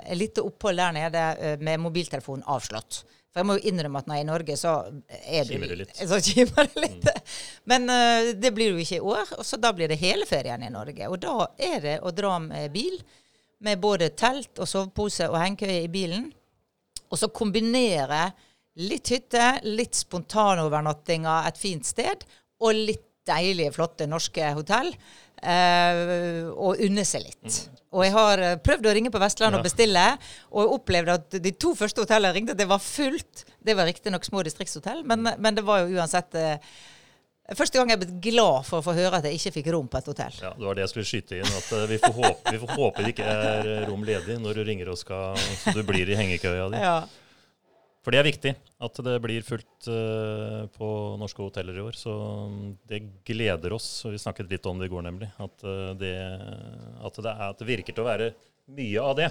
et lite opphold der nede med mobiltelefonen avslått. For jeg må jo innrømme at når jeg er i Norge, så er du, Kimer det litt. Så kimer det litt. Men uh, det blir jo ikke i år, og så da blir det hele ferien i Norge. Og da er det å dra med bil, med både telt og sovepose og hengekøye i bilen, og så kombinere litt hytte, litt spontanovernattinger et fint sted, og litt deilige, flotte norske hotell. eh, og unne seg litt. Og jeg har eh, prøvd å ringe på Vestland Ja. og bestille, og opplevde at de to første hotellene jeg ringte, det var fullt. Det var riktignok små distriktshotell, men, men det var jo uansett eh, Første gang jeg ble glad for å få høre at jeg ikke fikk rom på et hotell. Ja, Det var det jeg skulle skyte inn. at eh, Vi får håpe, vi får håpe det ikke er rom ledig når du ringer og skal, så du blir i hengekøya di. Ja. For det er viktig at det blir fullt eh, på norske hoteller i år. Så mm, det gleder oss. og Vi snakket litt om det i går, nemlig. At, eh, det, at, det, er, at det virker til å være mye av det.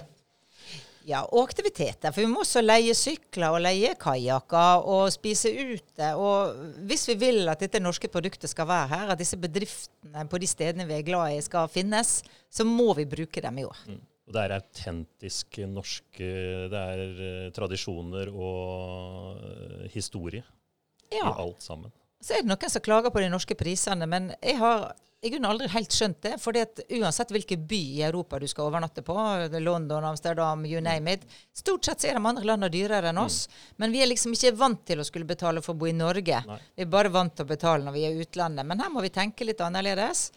Ja, og aktiviteter. For vi må også leie sykler og leie kajakker og spise ute. Og hvis vi vil at dette norske produktet skal være her, at disse bedriftene på de stedene vi er glad i skal finnes, så må vi bruke dem i år. Mm. Og det er autentisk norske Det er eh, tradisjoner og eh, historie Ja. i alt sammen. Så er det noen som klager på de norske prisene, men jeg har i grunnen aldri helt skjønt det. For uansett hvilken by i Europa du skal overnatte på, London, Amsterdam, you name it, stort sett så er de andre landene dyrere enn oss. Men vi er liksom ikke vant til å skulle betale for å bo i Norge. Nei. Vi er bare vant til å betale når vi er i utlandet. Men her må vi tenke litt annerledes.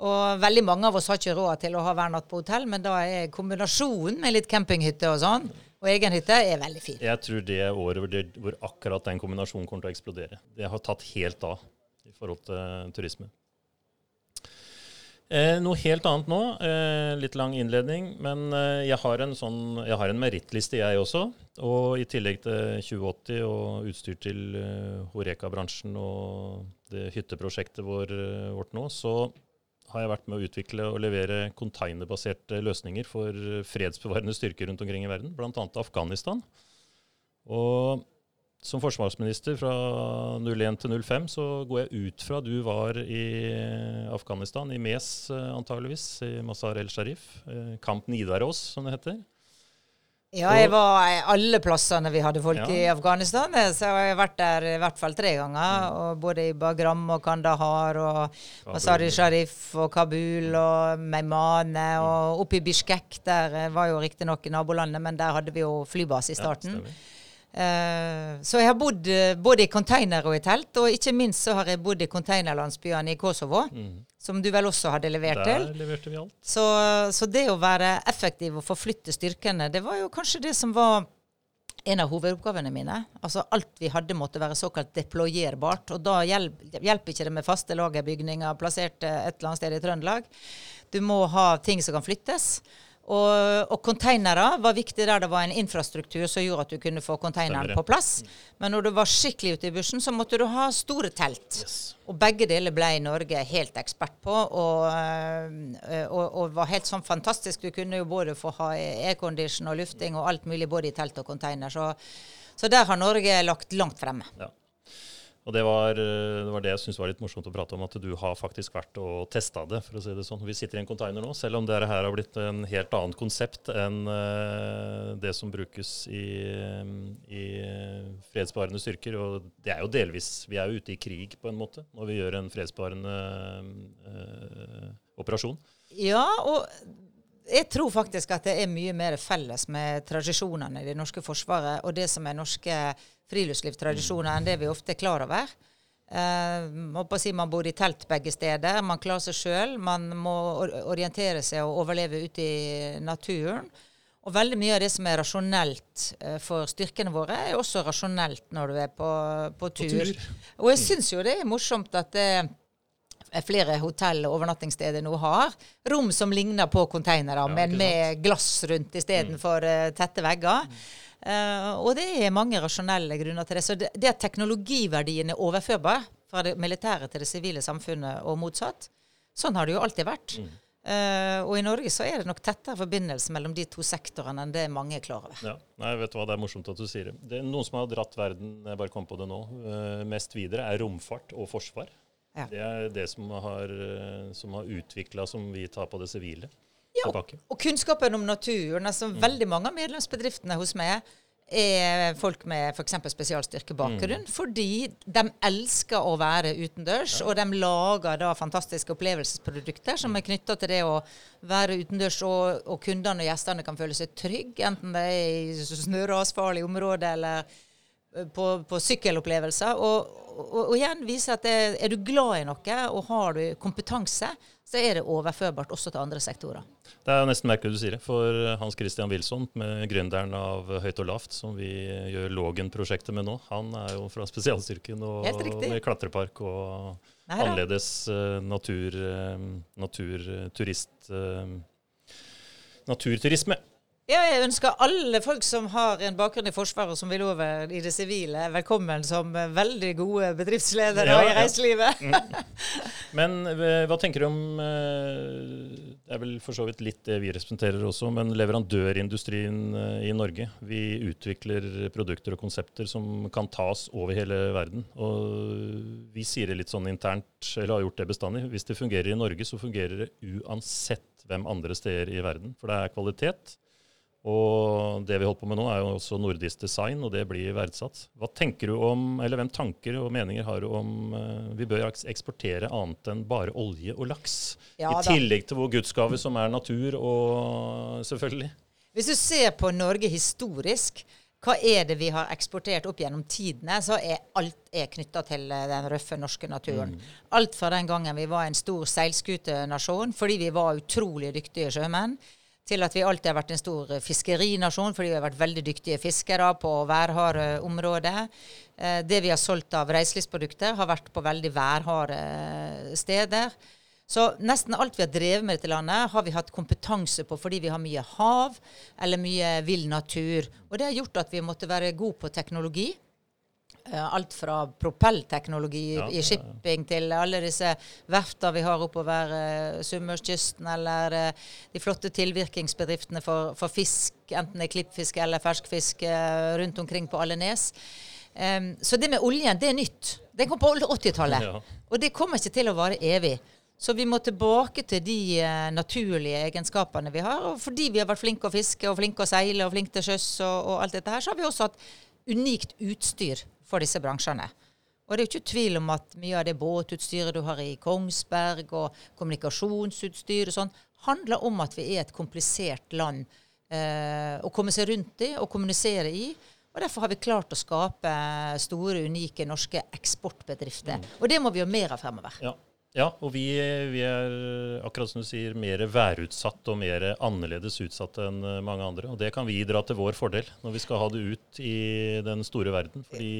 Og veldig mange av oss har ikke råd til å ha hver natt på hotell, men da er kombinasjonen med litt campinghytte og sånn, og egen hytte, er veldig fin. Jeg tror det er året hvor, det, hvor akkurat den kombinasjonen kommer til å eksplodere. Det har tatt helt av i forhold til turisme. Eh, noe helt annet nå. Eh, litt lang innledning. Men eh, jeg har en, sånn, en merittliste, jeg også. Og i tillegg til 2080 og utstyr til eh, Horeka-bransjen og det hytteprosjektet vår, eh, vårt nå, så har jeg vært med å utvikle og levere konteinerbaserte løsninger for fredsbevarende styrker rundt omkring i verden, bl.a. Afghanistan. Og som forsvarsminister fra 01 til 05 så går jeg ut fra du var i Afghanistan, i Mes antageligvis, i Mazar el-Sharif. Kamp Nidaros, som det heter. Ja, jeg var i alle plassene vi hadde folk ja. i Afghanistan. Så jeg har vært der i hvert fall tre ganger. Mm. Og både i Bagram og Kandahar og Mazar el-Sharif og Kabul og Meymane mm. og oppe i Bishkek. Der var jo riktignok nabolandet, men der hadde vi jo flybase i starten. Ja, Uh, så jeg har bodd både i container og i telt, og ikke minst så har jeg bodd i containerlandsbyene i Kosovo, mm. Som du vel også hadde levert Der til. leverte vi alt. Så, så, det å være effektiv og forflytte styrkene, det var jo kanskje det som var en av hovedoppgavene mine. Altså Alt vi hadde måtte være såkalt deployerbart. Og da hjelper, hjelper ikke det med faste lagerbygninger plassert et eller annet sted i Trøndelag. Du må ha ting som kan flyttes. Og, og containere var viktig der det var en infrastruktur som gjorde at du kunne få containeren på plass. Men når du var skikkelig ute i bushen, så måtte du ha store telt. Yes. Og begge deler ble Norge helt ekspert på, og, øh, og, og, var helt sånn fantastisk. Du kunne jo både få ha aircondition og lufting og alt mulig både i telt og container. Så, så der har Norge lagt langt fremme. Ja. Og det var, eh, det var, det jeg syntes var litt morsomt å prate om, at du har faktisk vært og testa det. for å si det sånn. Vi sitter i en container nå, selv om det her har blitt en helt annet konsept enn uh, det som brukes i, i, fredsbevarende styrker. Og det er jo delvis Vi er jo ute i krig på en måte når vi gjør en fredsbevarende uh, operasjon. Ja, og jeg tror faktisk at det er mye mer felles med tradisjonene i det norske forsvaret og det som er norske friluftslivstradisjoner, enn det vi ofte er klar over. Uh, si Man bor i telt begge steder. Man klarer seg sjøl. Man må orientere seg og overleve ute i naturen. Og veldig mye av det som er rasjonelt uh, for styrkene våre, er også rasjonelt når du er på, på, tur. på tur. Og jeg syns jo det er morsomt at det er flere hotell- og overnattingssteder nå har rom som ligner på containere, ja, men med glass rundt istedenfor mm. For tette vegger. Mm. Uh, og det er mange rasjonelle grunner til det. Så det, det at teknologiverdien er overførbar fra det militære til det sivile samfunnet og motsatt, sånn har det jo alltid vært. Mm. Uh, og i Norge så er det nok tettere forbindelse mellom de to sektorene enn det mange er klar over. Ja, Nei, vet du hva, Det er morsomt at du sier det. det er noen som har dratt verden jeg bare kom på det nå, uh, mest videre, er romfart og forsvar. Ja. Det er det som har, som har utvikla som vi tar på det sivile. Ja, tilbake. og kunnskapen om naturen. altså mm. Veldig mange av medlemsbedriftene hos meg er folk med f.eks. spesialstyrkebakgrunn. Mm. Fordi de elsker å være utendørs, ja. og de lager da fantastiske opplevelsesprodukter som er knytta til det å være utendørs, og, og, kundene og gjestene kan føle seg trygge, enten det er i snørasfarlig områder eller eh, på, på sykkelopplevelser. Og, og, og, igjen viser at det, er du glad i noe, og har du kompetanse, så er det overførbart også til andre sektorer. Det er nesten merkelig du sier det. For Hans Christian Wilson, med gründeren av Høyt og lavt, som vi gjør Lågen-prosjektet med nå, han er jo fra spesialstyrken og med klatrepark og Neida. annerledes uh, natur, naturturist Naturturisme. Ja, jeg ønsker alle folk som har en bakgrunn i Forsvaret som vil over i det sivile, velkommen som veldig gode bedriftsledere ja, i reiselivet. Ja. Mm. Men eh, hva tenker du om eh, Det er vel for så vidt litt det vi representerer også, men leverandørindustrien eh, i Norge. Vi utvikler produkter og konsepter som kan tas over hele verden. Og vi sier det litt sånn internt, eller har gjort det bestandig. Hvis det fungerer i Norge, så fungerer det uansett hvem andre steder i verden. For det er kvalitet. Og det vi holder på med nå, er jo også nordisk design, og det blir verdsatt. Hva tenker du om, eller Hvem tanker og meninger har du om uh, vi bør eksportere annet enn bare olje og laks? Ja, I tillegg til vår gudsgave, som er natur, og selvfølgelig. Hvis du ser på Norge historisk, hva er det vi har eksportert opp gjennom tidene, så er alt er knytta til eh, den røffe norske naturen. Mm. Alt fra den gangen vi var en stor seilskutenasjon fordi vi var utrolig dyktige sjømenn, til at vi alltid har vært en stor fiskerinasjon fordi vi har vært veldig dyktige fiskere på værharde områder. Eh, det vi har solgt av reiselivsprodukter, har vært på veldig værharde steder. Så nesten alt vi har drevet med i dette landet, har vi hatt kompetanse på fordi vi har mye hav eller mye vill natur. Og det har gjort at vi måtte være gode på teknologi. Eh, alt fra propellteknologi ja, i shipping til alle disse verftene vi har oppover uh, Sunnmørskysten, eller uh, de flotte tilvirkningsbedriftene for, for, fisk, enten det er klippfisk eller ferskfisk uh, rundt omkring på alle nes. Um, så det med oljen, det er nytt. Den kom på 80-tallet. Ja. Og det kommer ikke til å vare evig. Så vi må tilbake til de uh, naturlige egenskapene vi har. Og fordi vi har vært flinke å fiske og flinke å seile og flinke til sjøs og, og, alt dette her, så har vi også hatt unikt utstyr for disse bransjene. Og det er jo ikke tvil om at mye av det båtutstyret du har i Kongsberg, og kommunikasjonsutstyr og sånn, handler om at vi er et komplisert land eh, å komme seg rundt i og kommunisere i. Og Derfor har vi klart å skape store, unike norske eksportbedrifter. Mm. Og det må vi gjøre mer av fremover. Ja. Ja, og vi, vi, er akkurat som du sier, mer værutsatt og mer annerledes utsatt enn mange andre. Og det kan vi dra til vår fordel når vi skal ha det ut i den store verden. Fordi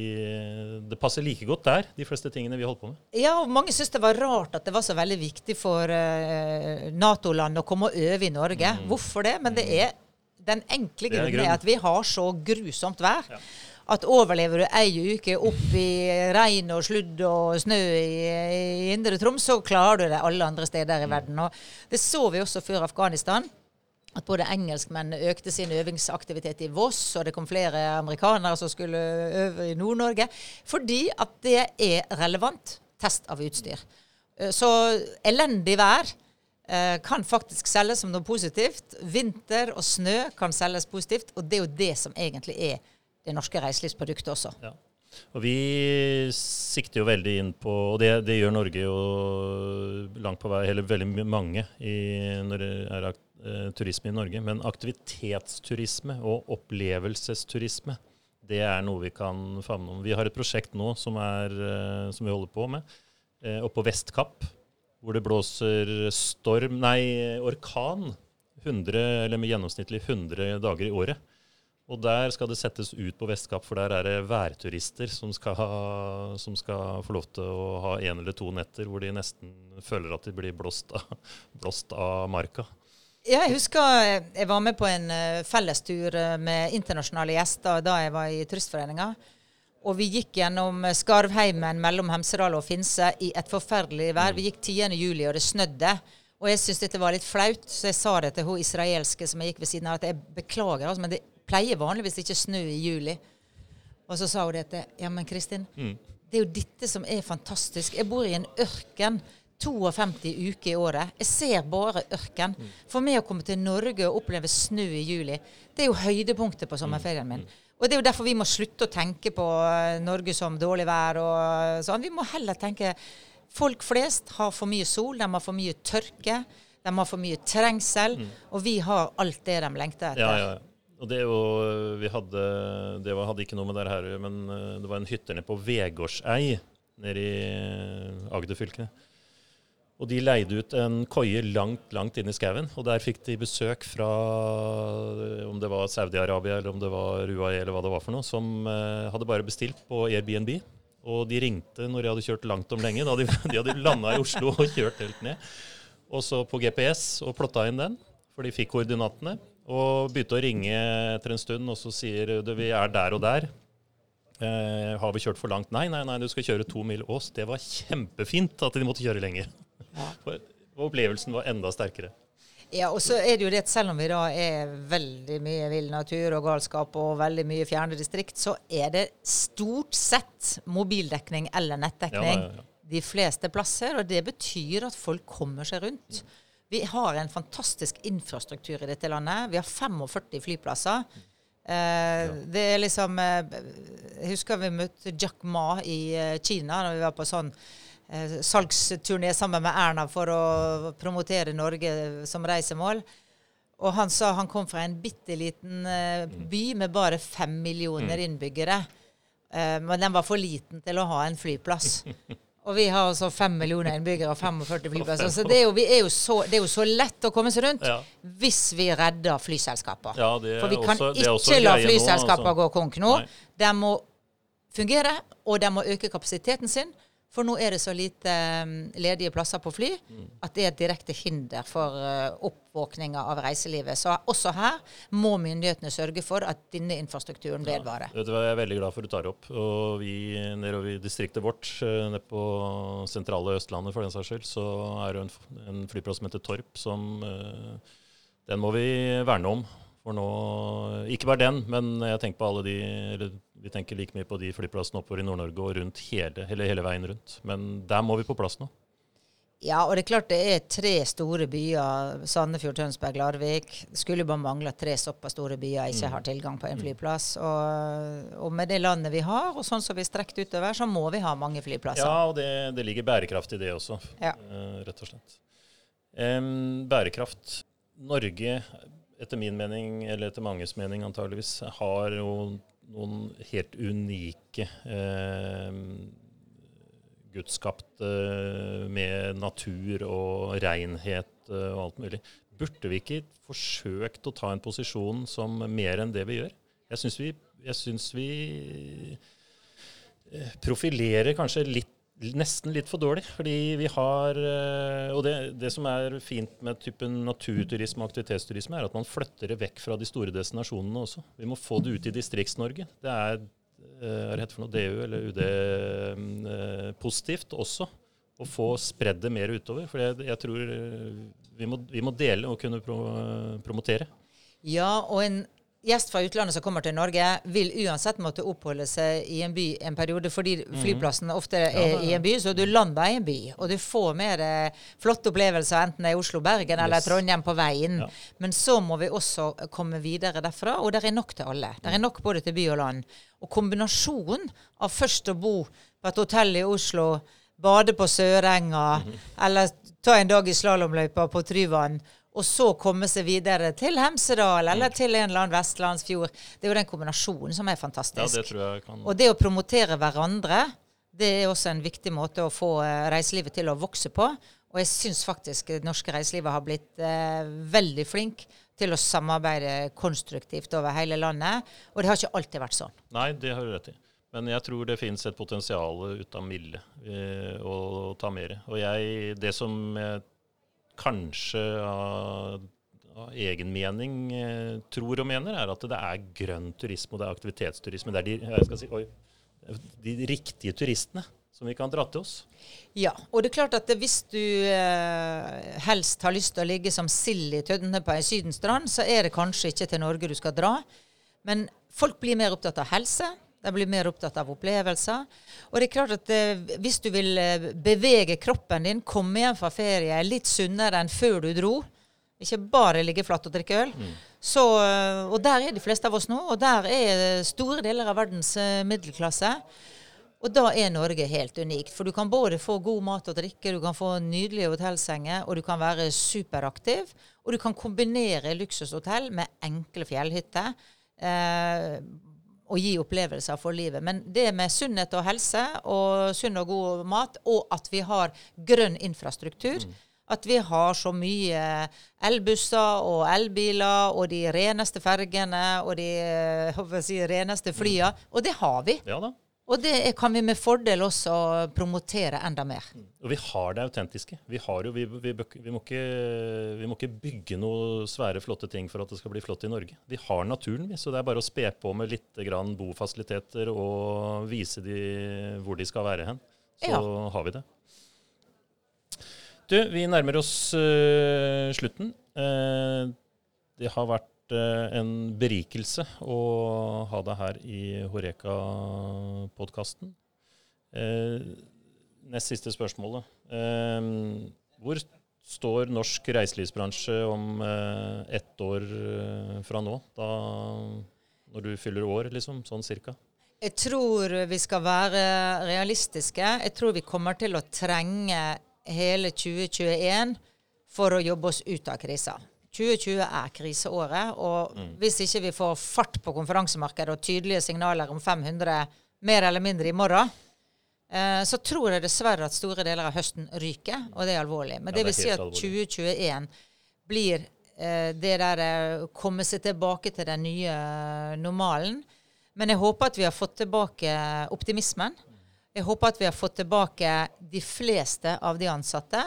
det passer like godt der, de fleste tingene vi holder på med. Ja, og mange syns det var rart at det var så veldig viktig for uh, Nato-land å komme og øve i Norge. Mm. Hvorfor det? Men det mm. er den enkle grunnen er, at vi har så grusomt vær. Ja at overlever du ei uke opp i regn og sludd og snø i, i Indre Troms, så klarer du det alle andre steder i mm. verden. Og det så vi også før Afghanistan. At både engelskmenn økte sin øvingsaktivitet i Voss, og det kom flere amerikanere som skulle øve i Nord-Norge. Fordi at det er relevant test av utstyr. Eh, så elendig vær eh, kan faktisk selges som noe positivt. Vinter og snø kan selges positivt, og det er jo det som egentlig er det norske reiselivsproduktet også. Ja. Og Vi sikter jo veldig inn på, og det, det gjør Norge jo langt på vei, eller veldig mange i, når det er uh, turisme i Norge. Men aktivitetsturisme og opplevelsesturisme, det er noe vi kan favne om. Vi har et prosjekt nå som, er, uh, som vi holder på med, uh, oppe på Vestkapp. Hvor det blåser storm, nei, orkan 100, eller med gjennomsnittlig 100 dager i året. Og der skal det settes ut på Vestkapp, for der er det værturister som skal, ha, som skal få lov til å ha en eller to netter hvor de nesten føler at de blir blåst av, blåst av marka. Ja, jeg husker jeg var med på en eh, fellestur eh, med internasjonale gjester da jeg var i Turistforeninga. Og vi gikk gjennom Skarvheimen mellom Hemsedal og Finse i et forferdelig vær. Vi gikk 10. juli, og det snødde. Og jeg syntes dette var litt flaut, så jeg sa det til hun israelske som jeg gikk ved siden av, at jeg beklager, altså, men det pleier vanligvis ikke snø i juli. Og så sa hun dette. Ja, men Kristin, mm. det er jo dette som er fantastisk. Jeg bor i en ørken. 52 uker i året. Jeg ser bare ørken. Mm. For meg å komme til Norge og oppleve snø i juli, det er jo høydepunktet på sommerferien min. Mm. Og Det er jo derfor vi må slutte å tenke på eh, Norge som dårlig vær og sånn. Vi må heller tenke Folk flest har for mye sol, de har for mye tørke, de har for mye trengsel, mm. og vi har alt det de lengter etter. Ja, ja, ja. Og det, jo, vi hadde, det var, hadde ikke noe med det her men eh, det var en hytte nede på Vegårsei nede i eh, Agder fylke. Og de leide ut en koie langt, langt inn i skauen. Og der fikk de besøk fra om det var Saudi-Arabia eller om det var UAE eller hva det var for noe, som hadde bare bestilt på Airbnb. Og de ringte når de hadde kjørt langt om lenge. Da de, de hadde landa i Oslo og kjørt helt ned. Og så på GPS og plotta inn den, for de fikk koordinatene. Og begynte å ringe etter en stund, og så sier du vi er der og der. Eh, har vi kjørt for langt? Nei, nei, nei, du skal kjøre to mil Ås. Det var kjempefint at de måtte kjøre lenger. Ja. For opplevelsen var enda sterkere. Ja, og så er det jo det at selv om vi da er veldig mye vill natur og galskap og veldig mye fjerne distrikt, så er det stort sett mobildekning eller nettdekning ja, ja, de fleste plasser. Og det betyr at folk kommer seg rundt. Vi har en fantastisk infrastruktur i dette landet. Vi har 45 flyplasser. Eh, det er liksom eh, Jeg husker vi møtte Jack Ma i eh, Kina da vi var på sånn eh, salgsturné sammen med Erna for å promotere Norge som reisemål. Og han sa han kom fra en bitte liten eh, by med bare fem millioner innbyggere. Eh, men den var for liten til å ha en flyplass. Og vi har altså 5 millioner innbyggere og 45 flyplasser. Så det er, jo, vi er så, det er jo så lett å komme seg rundt Ja. hvis vi redder flyselskaper. Ja, For vi kan også- ikke la flyselskaper nå, altså. gå konk nå. De må fungere, og de må øke kapasiteten sin. For nå er det så lite um, ledige plasser på fly at det er et direkte hinder for uh, oppvåkninga av reiselivet. Så også her må myndighetene sørge for at denne infrastrukturen vedvarer. Vet du hva, Jeg er veldig glad for at du tar det opp. Og vi nedover i distriktet vårt, eh, nede på sentrale Østlandet for den saks skyld, så er det en, flyplass som heter Torp, som eh, Den må vi verne om. For nå Ikke bare den, men jeg tenker på alle de Vi tenker like mye på de flyplassene oppover i Nord-Norge og rundt hele, hele, hele veien rundt. Men der må vi på plass nå. Ja, og det er klart det er tre store byer. Sandefjord, Tønsberg, Larvik. Det skulle bare mangle at tre såpass store byer ikke har tilgang på en flyplass. Og, og med det landet vi har, og sånn som vi er strekt utover, så må vi ha mange flyplasser. Ja, og det, det ligger bærekraft i det også, Ja. eh, rett og slett. Um, bærekraft. Norge, etter min mening, eller etter manges mening antageligvis, har jo noen helt unike eh, gudskapte med natur og renhet eh, og alt mulig. Burde vi ikke forsøkt å ta en posisjon som mer enn det vi gjør? Jeg syns vi, jeg synes vi eh, profilerer kanskje litt Nesten litt for dårlig. Fordi vi har eh, Og det, det som er fint med typen naturturisme og aktivitetsturisme, er at man flytter det vekk fra de store destinasjonene også. Vi må få det ut i Distrikts-Norge. Det er hva er det heter for noe DU eller UD eh, positivt også. Å få spredd det mer utover. For jeg, jeg tror eh, vi må, vi må dele og kunne pro, promotere. Ja, og en gjest fra utlandet som kommer til Norge, vil uansett måtte oppholde seg i en by en periode, fordi flyplassen ofte er i en by, så du lander i en by. Og du får mer eh, flotte opplevelser, enten det er Oslo, Bergen eller Trondheim på veien. Ja. Men så må vi også komme videre derfra, og det er nok til alle. Det er nok både til by og land. Og kombinasjonen av først å bo på et hotell i Oslo, bade på Sørenga, eller ta en dag i slalåmløypa på Tryvann, og så komme seg videre til Hemsedal eller til en eller annen vestlandsfjord. Det er jo den kombinasjonen som er Ja, fantastisk. det tror jeg kan Og det å promotere hverandre, det er også en viktig måte å få eh, reiselivet til å vokse på. Og jeg syns faktisk det norske reiselivet har blitt eh, veldig flink til å samarbeide konstruktivt over hele landet. Og det har ikke alltid vært sånn. Nei, det har du rett i. Men jeg tror det finnes et potensial ut av milde eh, å ta mer. Og jeg, det som jeg kanskje av, av egen mening eh, tror og mener, er at det er grønn turisme og det er aktivitetsturisme. Det er de, si, oi, de riktige turistene som vi kan dra til oss. Ja, og det er klart at hvis du eh, helst har lyst til å ligge som sild i tønne på en sydenstrand, så er det kanskje ikke til Norge du skal dra. Men folk blir mer opptatt av helse. De blir mer opptatt av opplevelser. Og det er klart at eh, hvis du vil eh, bevege kroppen din, komme hjem fra ferie litt sunnere enn før du dro, ikke bare ligge flatt og drikke øl, så, eh, og der er de fleste av oss nå, og der er store deler av verdens eh, middelklasse. Og da er Norge helt unikt. For du kan både få god mat og drikke, du kan få nydelige hotellsenger, og du kan være superaktiv. Og du kan kombinere luksushotell med enkle fjellhytter. Eh, og gi opplevelser for livet. Men det med sunnhet og helse, og sunn og god mat, og at vi har grønn infrastruktur At vi har så mye elbusser og elbiler og de reneste fergene og de eh, si, reneste flyene. Og det har vi. Ja da. Og det kan vi med fordel også promotere enda mer. Og vi har det autentiske. Vi, har jo, vi, vi, vi, må ikke, vi må ikke bygge noe svære, flotte ting for at det skal bli flott i Norge. Vi har naturen, vi, så det er bare å spe på med litt grann bofasiliteter og vise de hvor de skal være hen. Så Ja. har vi det. Du, vi nærmer oss uh, slutten. Uh, det har vært eh, en berikelse å ha deg her i Horeka-podkasten. Eh, nest siste spørsmålet. Eh, hvor står norsk reiselivsbransje om ett år fra nå? Da, når du fyller år, liksom? Sånn cirka? Jeg tror vi skal være realistiske. Jeg tror vi kommer til å trenge hele 2021 for å jobbe oss ut av krisa. 2020 er kriseåret. Og Mm. hvis ikke vi får fart på konferansemarkedet og tydelige signaler om 500 mer eller mindre i morgen, eh, så tror jeg dessverre at store deler av høsten ryker, og det er alvorlig. Men Ja, det vil si at alvorlig. 2021 blir eh, det der eh, komme seg tilbake til den nye eh, normalen. Men jeg håper at vi har fått tilbake optimismen. Jeg håper at vi har fått tilbake de fleste av de ansatte.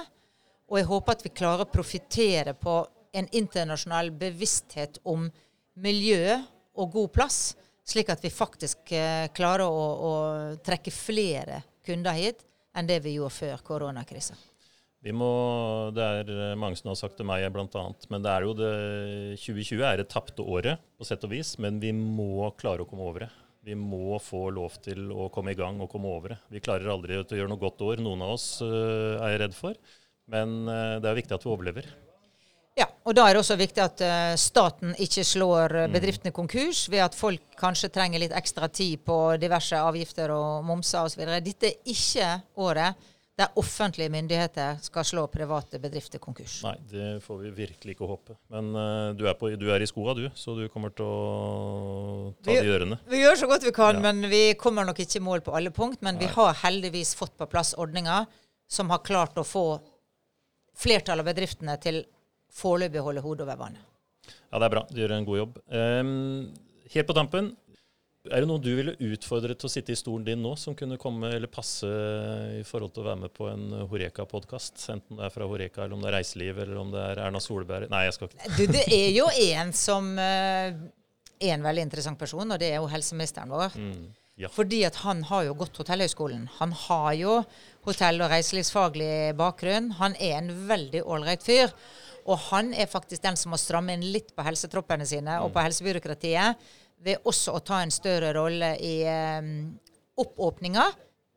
Og jeg håper at vi klarer å profitere på en internasjonal bevissthet om miljø og god plass, slik at vi faktisk eh, klarer å, å trekke flere kunder hit enn det vi gjorde før koronakrisen. Vi må, det er eh, mange som har sagt til meg bl.a., men det er jo det 2020 er det tapte året, på sett og vis, men vi må klare å komme over det. Vi må få lov til å komme i gang og komme over det. Vi klarer aldri å gjøre noe godt år, noen av oss eh, er jeg redd for, men det er viktig at vi overlever. Ja, og da er det også viktig at uh, staten ikke slår eh, bedriftene konkurs ved at folk kanskje trenger litt ekstra tid på diverse avgifter og momser osv. Dette er ikke året der offentlige myndigheter skal slå private bedrifter konkurs. Nei, det får vi virkelig ikke håpe. Men uh, du, er på, du er i skoa, du, så du kommer til å ta Vi- det i ørene. Vi gjør så godt vi kan, Ja. men vi kommer nok ikke i mål på alle punkt. Men vi har heldigvis fått på plass ordninger som har klart å få flertallet av bedriftene til foreløpig holde hodet over vannet. Ja, det er bra. Du gjør en god jobb. Um, helt på tampen, er det noen du ville utfordret til å sitte i stolen din nå, som kunne komme eller passe i forhold til å være med på en Horeka-podkast? Enten det er fra Horeka, eller om det er reiseliv, eller om det er Erna Solberg Nei, jeg skal ikke Du, det er jo en som eh, er en veldig interessant person, og det er jo helseministeren vår. mm, Ja. Fordi at han har jo gått Hotellhøgskolen. Han har jo hotell- og reiselivsfaglig bakgrunn. Han er en veldig ålreit fyr. Og han er faktisk den som må stramme inn litt på helsetroppene sine og på helsebyråkratiet ved også å ta en større rolle i um, oppåpninga.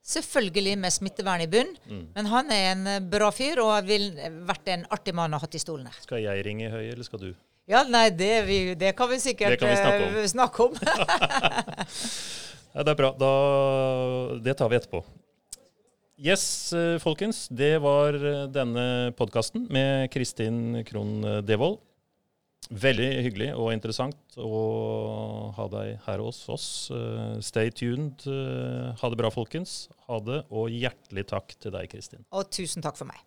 Selvfølgelig med smittevern i bunn, men han er en eh, bra fyr og vil vært en artig mann å ha hatt i stolen her. Skal jeg ringe høy, eller skal du? Ja, nei, det, vi, det kan vi sikkert kan vi snakke om. eh, snakke om. Ja, det er bra. Da, det tar vi etterpå. Yes, eh, folkens. Det var eh, denne podkasten med Kristin Krohn eh, Devold. Veldig hyggelig og interessant å ha deg her hos oss. Stay tuned. Ha det bra, folkens. Ha det, og hjertelig takk til deg, Kristin. Og tusen takk for meg.